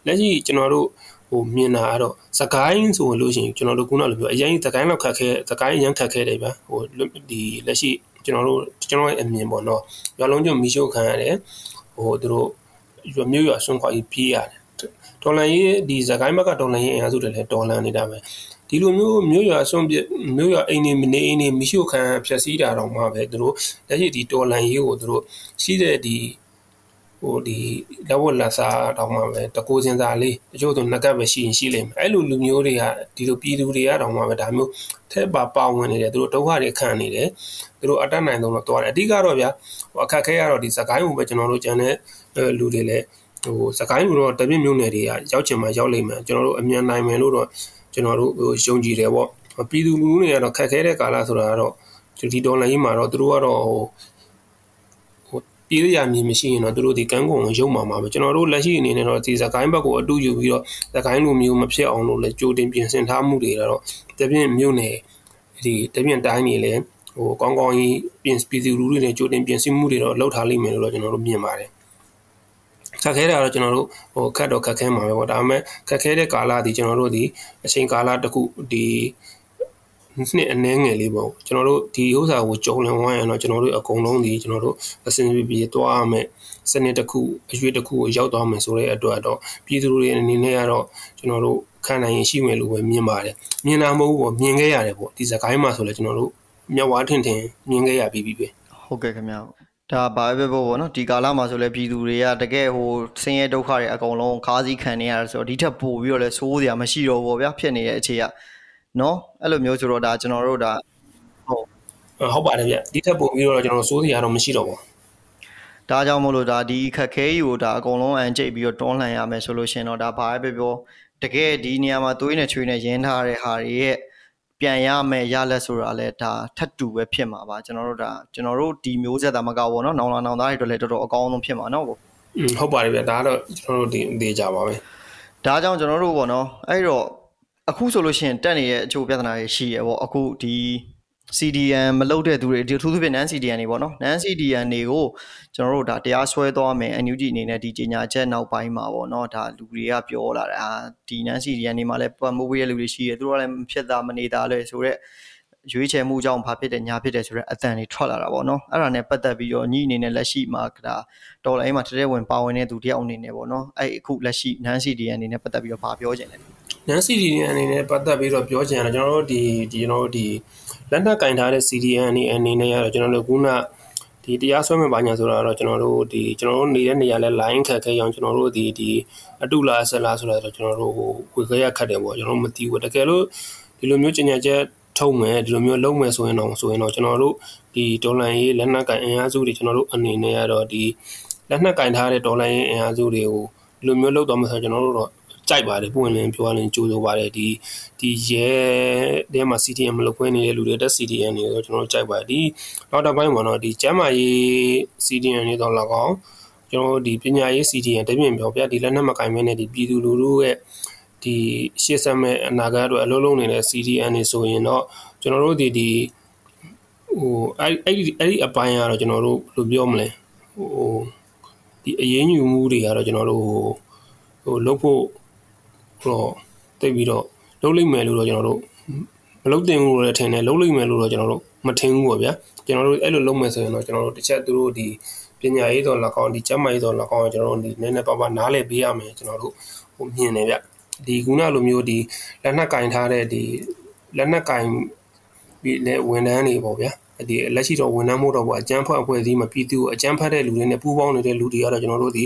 လက်ရှိကျွန်တော်တို့ဟိုမြင်တာကတော့သကိုင်းဆိုလို့ရှိရင်ကျွန်တော်တို့ခုနလိုပြောအရင်သကိုင်းလောက်ခတ်ခဲသကိုင်းအရင်ခတ်ခဲတယ်ဗျာဟိုဒီလက်ရှိကျွန်တော်တို့ကျွန်တော်ရဲ့အမြင်ပေါ့နော်ရွာလုံးကျွန်းမီရှို့ခံရတယ်ဟိုသူတို့ ရွာမြို့ရွာဆွန့်ခွာကြီးပြေးရတယ်ဒေါ်လာရေးဒီသကိုင်းဘက်ကဒေါ်လာရေးအင်အားစုတွေလည်းဒေါ်လာနေတာပဲဒီလိုမျိုးမြို့ရွာဆွန့်ပြမြို့ရွာအိမ်နေနေအိမ်နေမရှိခံဖြက်စီးတာတော့မှပဲသူတို့လက်ရှိဒီတော်လန်ရေးကိုသူတို့ရှိတဲ့ဒီ ဟိုဒီလက်ဝတ်လက်စားတော့မှပဲတကိုးစင်စားလေးတချို့ဆိုငကတ်ပဲရှိရင်ရှိလိမ့်မယ်အဲ့လိုလူမျိုးတွေကဒီလိုပြည်သူတွေကတော့မှပဲဒါမျိုးထဲပါပါဝင်နေတယ်သူတို့ဒုက္ခတွေခံနေတယ်သူတို့အတတ်နိုင်ဆုံးတော့တွားတယ်အဓိကတော့ဗျာဟိုအခက်ခဲရတော့ဒီစကိုင်းကိုပဲကျွန်တော်တို့ကျန်တဲ့လူတွေလည်းဟိုစကိုင်းကိုတော့တပြည့်မျိုးနယ်တွေကရောက်ချင်မှရောက်လိမ့်မယ်ကျွန်တော်တို့အမြန်နိုင်မယ်လို့တော့ကျွန်တော်တို့ဟိုယုံကြည်တယ်ပေါ့ပြည်သူလူထုတွေကတော့ခက်ခဲတဲ့ကာလဆိုတာကတော့ဒီဒေါ်လာကြီးမှာတော့သူတို့ကတော့ဟိုဟို ပြည်ရမြင်မရှိရင်တော့သူတို့ဒီကန်းကုန်ကိုရုံမှာမှာပဲကျွန်တော်တို့လက်ရှိအနေနဲ့တော့ဒီစကိုင်းဘက်ကိုအတူယူပြီးတော့စကိုင်းလိုမျိုးမဖြစ်အောင်လို့လည်းကြိုတင်ပြင်ဆင်ထားမှုတွေတော့တပြင်းမြို့နယ်ဒီတပြင်းတိုင်းနေလည်းဟိုကောင်းကောင်းကြီးပြင်ပြည်သူလူထုတွေကြိုတင်ပြင်ဆင်မှုတွေတော့လုပ်ထားလိမ့်မယ်လို့တော့ကျွန်တော်တို့မြင်ပါတယ်ခက်ခဲတာတော့ကျွန်တော်တို့ဟိုခက်တော့ခက်ခဲမှာပဲပေါ့ဒါပေမဲ့ခက်ခဲတဲ့ကာလဒီကျွန်တော်တို့ဒီအချိန်ကာလတစ်ခုဒီ နှစ်အနည်းငယ်လေးပေါ့ကျွန်တော်တို့ဒီဥစ္စာကိုကြုံလင်ဝိုင်းရတော့ကျွန်တော်တို့အကုန်လုံးဒီကျွန်တော်တို့အစင်ပြေပြေသွားရမယ်စနစ်တစ်ခုအရွေးတစ်ခုကိုရောက်သွားမယ်ဆိုတဲ့အတွက်တော့ပြည်သူတွေအနေနဲ့ကတော့ကျွန်တော်တို့ခံနိုင်ရင်ရှိမယ်လို့ပဲမြင်ပါတယ်မြင်တာမဟုတ်ဘူးပေါ့မြင်ခဲ့ရတယ်ပေါ့ဒီစကိုင်းမှာဆိုလဲကျွန်တော်တို့မျက်ဝါးထင်ထင်မြင်ခဲ့ရပြီးပြီပဲဟုတ်ကဲ့ခင်ဗျာဒါဘာပဲပေါ့ပေါ့နော်ဒီကာလမှာဆိုလဲပြည်သူတွေကတကယ်ဟိုဆင်းရဲဒုက္ခတွေအကုန်လုံးခါးစည်းခံနေရတယ်ဆိုတော့ဒီထက်ပိုပြီးတော့လဲစိုးစရာမရှိတော့ဘူးဗျာဖြစ်နေတဲ့အခြေက နော်အဲ့လိုမျိုးဆိုတော့ဒါကျွန်တော်တို့ဒါဟုတ်ဟုတ်ပါတယ်ဗျဒီထက်ပိုပြီးတော့ကျွန်တော်စိုးစရာတော့မရှိတော့ဘူးဒါကြောင့်မို့လို့ဒါဒီခက်ခဲကြီးကိုဒါအကုန်လုံးအန်ကျိတ်ပြီးတော့တွန်းလှန်ရမယ်ဆိုလို့ရှင်တော့ဒါဘာပဲပြောတကယ်ဒီနေရာမှာသွေးနဲ့ချွေးနဲ့ရင်းထားတဲ့ဟာတွေရဲ့ပြန်ရမယ်ရလက်ဆိုတာလဲဒါထပ်တူပဲဖြစ်မှာပါကျွန်တော်တို့ဒါကျွန်တော်တို့ဒီမျိုးဆက်သားမကောက်ဘောနော်နောင်လာနောင်သားတွေအတွက်လည်းတော်တော်အကောင်းဆုံးဖြစ်မှာနော်ကိုဟုတ်ပါတယ်ဗျဒါကတော့ကျွန်တော်တို့ဒီဒေကြပါပဲဒါကြောင့်ကျွန်တော်တို့ပေါ့နော်အဲ့တော့ အခုဆိုလို့ရှိရင်တက်နေရဲ့အချို့ပြဿနာတွေရှိရပေါ့အခုဒီ CDN မလုပ်တဲ့သူတွေဒီထူးထူးဖြင့် NaN CDN တွေပေါ့နော် NaN CDN တွေကိုကျွန်တော်တို့ဒါတရားစွဲသွားမယ် NUG အနေနဲ့ဒီကြေညာချက်နောက်ပိုင်းမှာပေါ့နော်ဒါလူတွေကပြောလာတာဒီ NaN CDN တွေမှာလည်းပတ်မိုးပေးတဲ့လူတွေရှိတယ်သူတို့ကလည်းဖြစ်တာမနေတာလဲဆိုတော့ရွေးချယ်မှုကြောင့်ဘာဖြစ်တယ်ညာဖြစ်တယ်ဆိုတော့အတန်တွေထွက်လာတာပေါ့နော်အဲ့ဒါနဲ့ပတ်သက်ပြီးတော့ညီအနေနဲ့လက်ရှိမှာဒါတော်လိုင်းမှာတတဲ့ဝင်ပါဝင်တဲ့သူတယောက်အနေနဲ့ပေါ့နော်အဲ့အခုလက်ရှိ NaN CDN အနေနဲ့ပတ်သက်ပြီးတော့ဗာပြောချင်တ ယ် NaN CDN အနေနဲ့ပတ်သက်ပြီးတော့ပြောချင်တာကျွန်တော်တို့ဒီဒီကျွန်တော်တို့ဒီလက်နက်ကင်ထားတဲ့ CDN အနေအနေနဲ့ကတော့ကျွန်တော်တို့ခုနဒီတရားစွဲမဲ့ပါညာဆိုတာတော့ကျွန်တော်တို့ဒီကျွန်တော်တို့နေတဲ့နေရာလဲ line ခက်ခဲအောင်ကျွန်တော်တို့ဒီဒီအတုလားဆက်လားဆိုတာတော့ကျွန်တော်တို့ဟိုဝေခဲရခတ်တယ်ပေါ့ကျွန်တော်တို့မသိဘူးတကယ်လို့ဒီလိုမျိုးကျင်ညာချက်ထုံမယ်ဒီလိုမျိုးလုံးမယ်ဆိုရင်တော့ဆိုရင်တော့ကျွန်တော်တို့ဒီဒေါ်လာရေးလက်နက်ကင်အင်အားစုတွေကျွန်တော်တို့အနေနဲ့ကတော့ဒီလက်နက်ကင်ထားတဲ့ဒေါ်လာရေးအင်အားစုတွေကိုဒီလိုမျိုးလောက်တော့မှဆိုကျွန်တော်တို့တော့ ကြိုက်ပါတယ်ပွင့်လင်းပြောရရင်ကြိုးဆိုပါတယ်ဒီဒီရဲတဲမှာ CTM မလုပ်ခွင့်နေတဲ့လူတွေတက် CTM တွေဆိုကျွန်တော်တို့ကြိုက်ပါတယ်ဒီနောက်တစ်ပိုင်းပေါ့နော်ဒီကျမ်းမာရေး CTM တွေတော့လောက်အောင်ကျွန်တော်ဒီပညာရေး CTM တပြင်းပြောပြဒီလက်နက်မကင်မဲနဲ့ဒီပြည်သူလူထုရဲ့ဒီရှေ့ဆက်မဲ့အနာဂတ်အတွက်အလုံးလုံးနေတဲ့ CTN တွေဆိုရင်တော့ကျွန်တော်တို့ဒီဒီဟိုအဲ့အဲ့ဒီအဲ့ဒီအပိုင်းကတော့ကျွန်တော်တို့ဘယ်လိုပြောမလဲဟိုဒီအရေးညူမှုတွေကတော့ကျွန်တော်တို့ဟိုဟိုလုပ်ဖို့ တော့တိတ်ပြီးတော့လုံးလိမ့်မယ်လို့တော့ကျွန်တော်တို့မလုံးတင်ဘူးလို့လည်းထင်တယ်လုံးလိမ့်မယ်လို့တော့ကျွန်တော်တို့မထင်ဘူးပေါ့ဗျာကျွန်တော်တို့အဲ့လိုလုံးမယ်ဆိုရင်တော့ကျွန်တော်တို့တစ်ချက်သူတို့ဒီပညာရေးတော်၎င်းဒီကျန်းမာရေးတော်၎င်းကျွန်တော်တို့ဒီနည်းနည်းပါးပါးနားလည်ပေးရမယ်ကျွန်တော်တို့ဟိုမြင်နေဗျဒီခုနလိုမျိုးဒီလက်နက်ကင်ထားတဲ့ဒီလက်နက်ကင်ပြီးလဲဝန်ထမ်းတွေပေါ့ဗျာဒီလက်ရှိတော့ဝန်ထမ်းမို့တော့ပေါ့အကြမ်းဖက်အဖွဲ့အစည်းမှာပြည်သူကိုအကြမ်းဖက်တဲ့လူတွေနဲ့ပူးပေါင်းနေတဲ့လူတွေကတော့ကျွန်တော်တို့ဒီ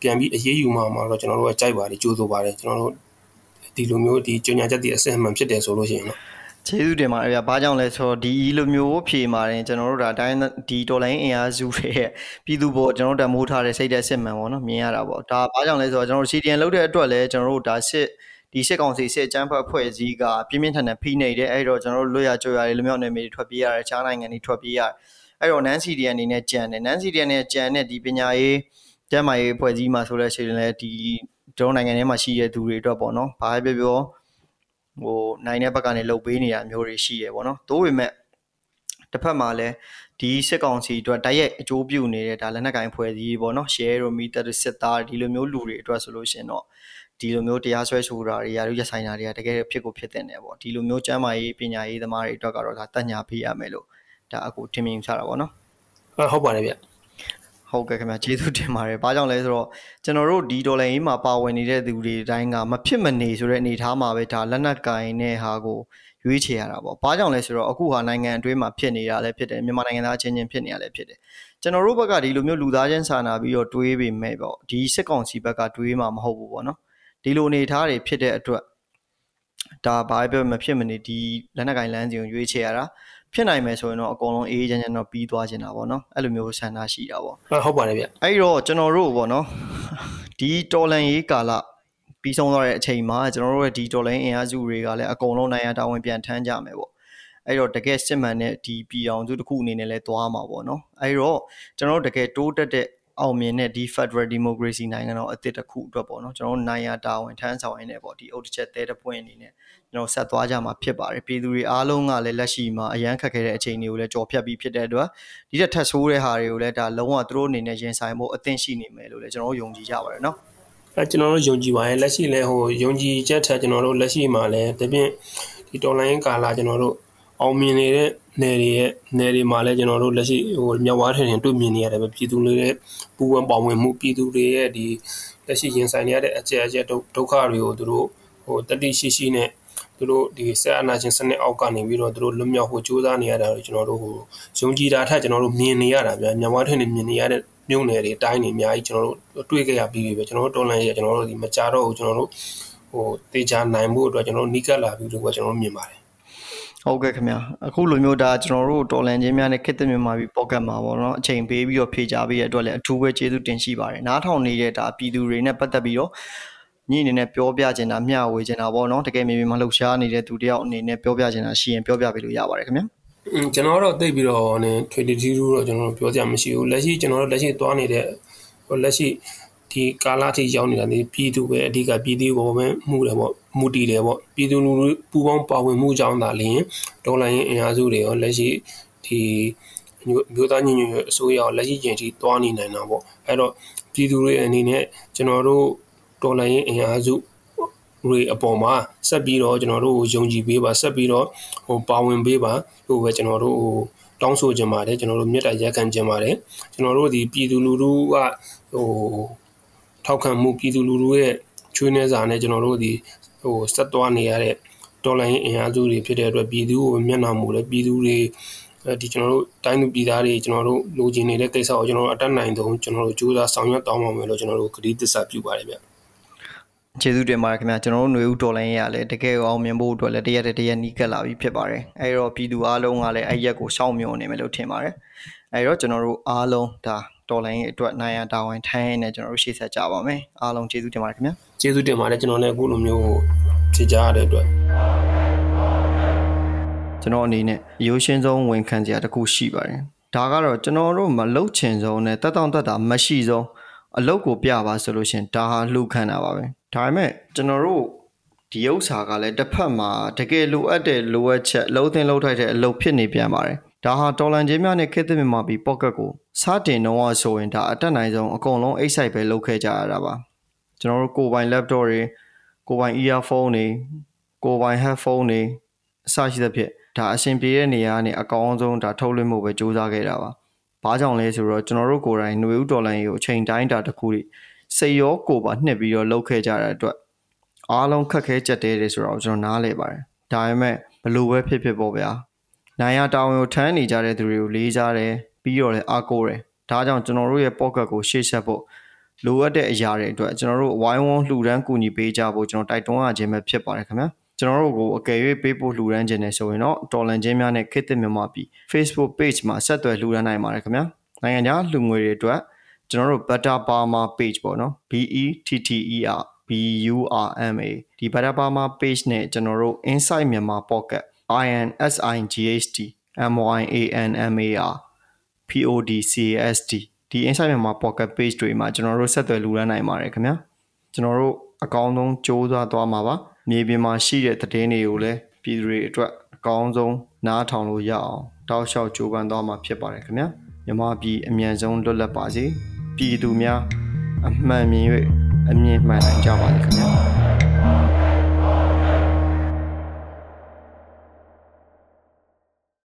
ပြန်ပြီးအရေးယူမှာမှာတော့ကျွန်တော်တို့ကကြိုက်ပါတယ်ကြိုးဆိုပါတယ်ကျွန်တော်တို့ဒီလိုမျိုးဒီကြညာချက်တွေအစစ်အမှန်ဖြစ်တယ်ဆိုလို့ရှိရင်တော့ကျေးဇူးတင်ပါတယ်ဗျာ။ဘာကြောင့်လဲဆိုတော့ဒီလိုမျိုးဖြေမာရင်ကျွန်တော်တို့ဒါတိုင်းဒီတော်လိုင်းအင်အားစုတွေရဲ့ပြည်သူပေါ်ကျွန်တော်တို့တမိုးထားတဲ့စိတ်သက်စစ်မှန်ပေါ့နော်မြင်ရတာပေါ့။ဒါဘာကြောင့်လဲဆိုတော့ကျွန်တော်တို့ CDN လုပ်တဲ့အတွက်လည်းကျွန်တော်တို့ဒါစစ်ဒီစစ်ကောင်စီစစ်အကြမ်းဖက်အဖွဲ့အစည်းကပြင်းပြင်းထန်ထန်ဖိနှိပ်တယ်အဲ့တော့ကျွန်တော်တို့လွတ်ရကြွရလူမျိုးနယ်မြေတွေထွက်ပြေးရတယ်ခြားနိုင်ငံတွေထွက်ပြေးရတယ်အဲ့တော့ NaN CDN အနေနဲ့ကြံတယ် NaN CDN နဲ့ကြံတဲ့ဒီပညာရေး ကျမ်းမာရေးအဖွဲ့အစည်းမှာဆိုလဲရှိရင်လည်းဒီကျွန်တော်နိုင်ငံထဲမှာရှိတဲ့သူတွေအတွက်ပေါ့နော်ဘာပဲပြောဟိုနိုင်တဲ့ဘက်ကနေလှုပ်ပေးနေတာမျိုးတွေရှိရပေါ့နော်သို့ပေမဲ့တစ်ဖက်မှာလည်းဒီစစ်ကောင်စီအတွက်တိုက်ရိုက်အကျိုးပြုနေတဲ့ဒါလက်နက်ကိုင်ဖွဲ့စည်းပေါ့နော် share တို့ meter စစ်သားဒီလိုမျိုးလူတွေအတွက်ဆိုလို့ရှင်တော့ဒီလိုမျိုးတရားစွဲဆိုတာတွေရာထူးရဆိုင်တာတွေကတကယ်ဖြစ်ကိုဖြစ်တဲ့နေပေါ့ဒီလိုမျိုးကျမ်းမာရေးပညာရေးသမားတွေအတွက်ကတော့ဒါတက်ညာပေးရမယ်လို့ဒါအခုထင်မြင်ချတာပေါ့နော်ဟုတ်ပါတယ်ဗျ ဟုတ်ကဲ့ခင်ဗျာကျေးဇူးတင်ပါတယ်။ဘာကြောင့်လဲဆိုတော့ကျွန်တော်တို့ဒီဒေါ်လာရေးမှာပါဝင်နေတဲ့သူတွေတိုင်းကမဖြစ်မနေဆိုတဲ့အနေအထားမှာပဲဒါလက်နက်ကင်တဲ့ဟာကိုရွေးချယ်ရတာပေါ့။ဘာကြောင့်လဲဆိုတော့အခုဟာနိုင်ငံအတွင်းမှာဖြစ်နေတာလည်းဖြစ်တယ်မြန်မာနိုင်ငံသားချင်းချင်းဖြစ်နေတာလည်းဖြစ်တယ်။ကျွန်တော်တို့ဘက်ကဒီလိုမျိုးလူသားချင်းစာနာပြီးတော့တွေးပေမဲ့ပေါ့ဒီစစ်ကောင်စီဘက်ကတွေးမှာမဟုတ်ဘူးပေါ့နော်။ဒီလိုအနေအထားတွေဖြစ်တဲ့အတွက်ဒါဘာပဲမဖြစ်မနေဒီလက်နက်ကင်လမ်းစဉ်ကိုရွေးချယ်ရတာ ဖြစ်နိုင်မယ်ဆိုရင်တော့အကုန်လုံးအေးချမ်းချမ်းတော့ပြီးသွားချင်တာပေါ့နော်အဲ့လိုမျိုးဆန္ဒရှိတာပေါ့ဟုတ်ပါတယ်ဗျအဲ့တော့ကျွန်တော်တို့ပေါ့နော်ဒီတော်လန်ရေးကာလပြီးဆုံးသွားတဲ့အချိန်မှာကျွန်တော်တို့ရဲ့ဒီတော်လိုင်းအင်အားစုတွေကလည်းအကုန်လုံးနိုင်ရတာဝန်ပြန်ထမ်းကြမယ်ပေါ့အဲ့တော့တကယ်စစ်မှန်တဲ့ဒီပြည်အောင်စုတစ်ခုအနေနဲ့လဲသွားမှာပေါ့နော်အဲ့တော့ကျွန်တော်တို့တကယ်တိုးတက်တဲ့ အောင်မြင်တဲ့ဒီ Federal Democracy နိုင်ငံတော်အသစ်တစ်ခုအတွက်ပေါ့နော်ကျွန်တော်တို့နိုင်ရတာဝန်ထမ်းဆောင်ရင်းနဲ့ပေါ့ဒီအုတ်တစ်ချက်တဲတစ်ပွင့်အနေနဲ့ကျွန်တော်ဆက်သွားကြမှာဖြစ်ပါတယ်ပြည်သူတွေအားလုံးကလည်းလက်ရှိမှာအရန်ခက်ခဲတဲ့အချိန်တွေကိုလည်းကြော်ဖြတ်ပြီးဖြစ်တဲ့အတွက်ဒီတက်ထက်ဆိုးတဲ့ဟာတွေကိုလည်းဒါလုံးဝသူတို့အနေနဲ့ရင်ဆိုင်ဖို့အသင့်ရှိနေမယ်လို့လည်းကျွန်တော်တို့ယုံကြည်ကြပါတယ်နော်အဲကျွန်တော်တို့ယုံကြည်ပါတယ်လက်ရှိလဲဟိုယုံကြည်ချက်ထက်ကျွန်တော်တို့လက်ရှိမှာလဲတပြင်းဒီတော်လိုင်းကာလာကျွန်တော်တို့အောင်မြင်နေတဲ့ နယ်တွေရဲ့နယ်တွေမှာလည်းကျွန်တော်တို့လက်ရှိဟိုမြောက်ဝါးထင်ထင်တွေ့မြင်နေရတယ်ပဲပြည်သူတွေရဲ့ပူးပေါင်းပါဝင်မှုပြည်သူတွေရဲ့ဒီလက်ရှိရင်ဆိုင်နေရတဲ့အကြက်အကြက်ဒုက္ခတွေကိုသူတို့ဟိုတတိရှိရှိနဲ့သူတို့ဒီဆက်အနာရှင်စနစ်အောက်ကနေပြီးတော့သူတို့လွတ်မြောက်ဖို့ကြိုးစားနေရတာကိုကျွန်တော်တို့ဟိုယုံကြည်တာထက်ကျွန်တော်တို့မြင်နေရတာဗျာမြောက်ဝါးထင်ထင်မြင်နေရတဲ့မြို့နယ်တွေတိုင်းတွေအများကြီးကျွန်တော်တို့တွေ့ကြရပြီးပြီပဲကျွန်တော်တို့တော်လန်ရဲ့ကျွန်တော်တို့ဒီမကြတော့ဘူးကျွန်တော်တို့ဟိုတေချာနိုင်မှုအတွက်ကျွန်တော်တို့နီးကပ်လာပြီလို့ကကျွန်တော်တို့မြင်ပါတယ် ဟုတ်ကဲ့ခင်ဗျာအခုလိုမျိုးဒါကျွန်တော်တို့တော်လန်ချင်းများနဲ့ခစ်တဲ့မြန်မာပြည်ပေါ့ကတ်မှာပေါ့နော်အချိန်ပေးပြီးတော့ဖြေကြပေးရတဲ့အတွက်လည်းအထူးပဲကျေးဇူးတင်ရှိပါတယ်နားထောင်နေတဲ့ဒါပြည်သူတွေနဲ့ပတ်သက်ပြီးတော့ညီအနေနဲ့ပြောပြချင်တာမျှဝေချင်တာပေါ့နော်တကယ်မြေပြင်မှာလှုပ်ရှားနေတဲ့သူတယောက်အနေနဲ့ပြောပြချင်တာရှိရင်ပြောပြပေးလို့ရပါတယ်ခင်ဗျာကျွန်တော်တော့သိပြီးတော့နည်းထွေတီတီတော့ကျွန်တော်တို့ပြောစရာမရှိဘူးလက်ရှိကျွန်တော်တို့လက်ရှိသွားနေတဲ့ဟိုလက်ရှိ ဒီကာလထိရောက်နေတာဒီပြည်သူပဲအဓိကပြည်သူပေါ်ပဲမှုတယ်ပေါ့မူတည်တယ်ပေါ့ပြည်သူလူထုပူပေါင်းပါဝင်မှုကြောင့်သာလျှင်ဒေါ်လာရင်းအင်အားစုတွေရောလက်ရှိဒီမျိုးသားညီညွတ်ရေးအစိုးရရောလက်ရှိချိန်ထိတွားနေနိုင်တာပေါ့အဲ့တော့ပြည်သူတွေအနေနဲ့ကျွန်တော်တို့ဒေါ်လာရင်းအင်အားစုတွေအပေါ်မှာဆက်ပြီးတော့ကျွန်တော်တို့ယုံကြည်ပေးပါဆက်ပြီးတော့ဟိုပါဝင်ပေးပါလို့ပဲကျွန်တော်တို့ဟိုတောင်းဆိုကြပါတယ်ကျွန်တော်တို့မြတ်တာရက်ခံကြပါတယ်ကျွန်တော်တို့ဒီပြည်သူလူထုကဟို ထောက်ခံမှုပြည်သူလူထုရဲ့ချွေးနှဲစာနဲ့ကျွန်တော်တို့ဒီဟိုဆက်သွားနေရတဲ့တော်လိုင်းအင်အားစုတွေဖြစ်တဲ့အတွက်ပြည်သူကိုမျက်နှာမူတယ်ပြည်သူတွေဒီကျွန်တော်တို့တိုင်းသူပြည်သားတွေကျွန်တော်တို့လိုချင်နေတဲ့ကိစ္စကိုကျွန်တော်တို့အတက်နိုင်ဆုံးကျွန်တော်တို့ကြိုးစားဆောင်ရွက်တောင်းပါမယ်လို့ကျွန်တော်တို့ကတိသစ္စာပြုပါတယ်ဗျကျေးဇူးတင်ပါတယ်ခင်ဗျာကျွန်တော်တို့ຫນွေဦးတော်လိုင်းရလည်းတကယ်အောင်မြင်ဖို့အတွက်လည်းတရက်တရက်နီးကပ်လာပြီဖြစ်ပါတယ်အဲတော့ပြည်သူအားလုံးကလည်းအဲ့ရက်ကိုရှောင်မျှော်နေမယ်လို့ထင်ပါတယ်အဲတော့ကျွန်တော်တို့အားလုံးဒါ တော်လိုင်းရဲ့အတွက်နိုင်ရတာဝန်ထိုင်းနေကျွန်တော်တို့ရှေ့ဆက်ကြပါမယ်အားလုံးကျေးဇူးတင်ပါတယ်ခင်ဗျာကျေးဇူးတင်ပါတယ်ကျွန်တော်လည်းအခုလိုမျိုးဖြေကြားရတဲ့အတွက်ကျွန်တော်အနေနဲ့ရိုးရှင်းဆုံးဝန်ခံစရာတစ်ခုရှိပါတယ်ဒါကတော့ကျွန်တော်တို့မလုတ်ချင်ဆုံးနဲ့တက်တောင့်တက်တာမရှိဆုံးအလုတ်ကိုပြပါဆိုလို့ရှင်ဒါဟာလှူခံတာပါပဲဒါပေမဲ့ကျွန်တော်တို့ဒီဥစ္စာကလည်းတစ်ဖက်မှာတကယ်လိုအပ်တဲ့လိုအပ်ချက်လုံးသင်းလုံးထိုက်တဲ့အလုပ်ဖြစ်နေပြန်ပါတယ် ဒါဟာတော်လန်ချင်းများနဲ့ခေတ်သစ်မြန်မာပြည်ပေါ့ကတ်ကိုစတင်တော့ဆိုရင်ဒါအတက်နိုင်ဆုံးအကုန်လုံးအိတ်ဆိုင်ပဲလုပ်ခဲ့ကြရတာပါကျွန်တော်တို့ကိုပိုင် laptop တွေကိုပိုင် earphone တွေကိုပိုင် headphone တွေအစရှိသဖြင့်ဒါအဆင်ပြေတဲ့နေရာကနေအကောင်းဆုံးဒါထုတ်လွှင့်မှုပဲစူးစမ်းခဲ့တာပါဘာကြောင့်လဲဆိုတော့ကျွန်တော်တို့ကိုယ်တိုင်ຫນွေဥတော်လိုင်းကိုအချိန်တိုင်းတာတစ်ခုတွေစိတ်ရောကိုယ်ပါနှစ်ပြီးတော့လုပ်ခဲ့ကြတဲ့အတွက်အားလုံးခက်ခဲကြက်တဲတယ်ဆိုတော့ကျွန်တော်နားလဲပါတယ်ဒါပေမဲ့ဘလို့ပဲဖြစ်ဖြစ်ပေါ့ဗျာ နိုင်ရတာဝန်ကိုထမ်းနေကြတဲ့သူတွေကိုလေးစားတယ်ပြီးတော့လည်းအားကိုးတယ်ဒါကြောင့်ကျွန်တော်တို့ရဲ့ pocket ကိုရှေ့ဆက်ဖို့လိုအပ်တဲ့အရာတွေအတွက်ကျွန်တော်တို့ဝိုင်းဝန်းလှူဒန်းကူညီပေးကြဖို့ကျွန်တော်တိုက်တွန်းရခြင်းပဲဖြစ်ပါတယ်ခင်ဗျာကျွန်တော်တို့ကိုအကယ်၍ပေးဖို့လှူဒန်းခြင်းနဲ့ဆိုရင်တော့တော်လန်ချင်းများနဲ့ခေတ်သစ်မြန်မာပြည် Facebook page မှာဆက်သွယ်လှူဒန်းနိုင်ပါတယ်ခင်ဗျာနိုင်ငံခြားလှူငွေတွေအတွက်ကျွန်တော်တို့ Better Parma page ပေါ့နော် B E T T E R B U R M A ဒီ Better Parma page နဲ့ကျွန်တော်တို့ Inside မြန်မာ Pocket I N S I G H T M Y A N M A R P O D C A S T ဒီ Inside မြန်မာ Pocket page တွေမှာကျွန်တော်တို့ဆက်သွယ်လူရမ်းနိုင်ပါတယ်ခင်ဗျာကျွန်တော်တို့အကောင်းဆုံးစူးစမ်းသွားမှာပါမြေပြင်မှာရှိတဲ့သတင်းတွေကိုလည်းပြည်သူတွေအတွက်အကောင်းဆုံးနားထောင်လို့ရအောင်တောက်လျှောက်ကြိုးပမ်းသွားမှာဖြစ်ပါတယ်ခင်ဗျာမြမပြည်အမြန်ဆုံးလွတ်လပ်ပါစေပြည်သူများအမှန်မြင်၍အမြင်မှန်နိုင်ကြပါစေခင်ဗျာ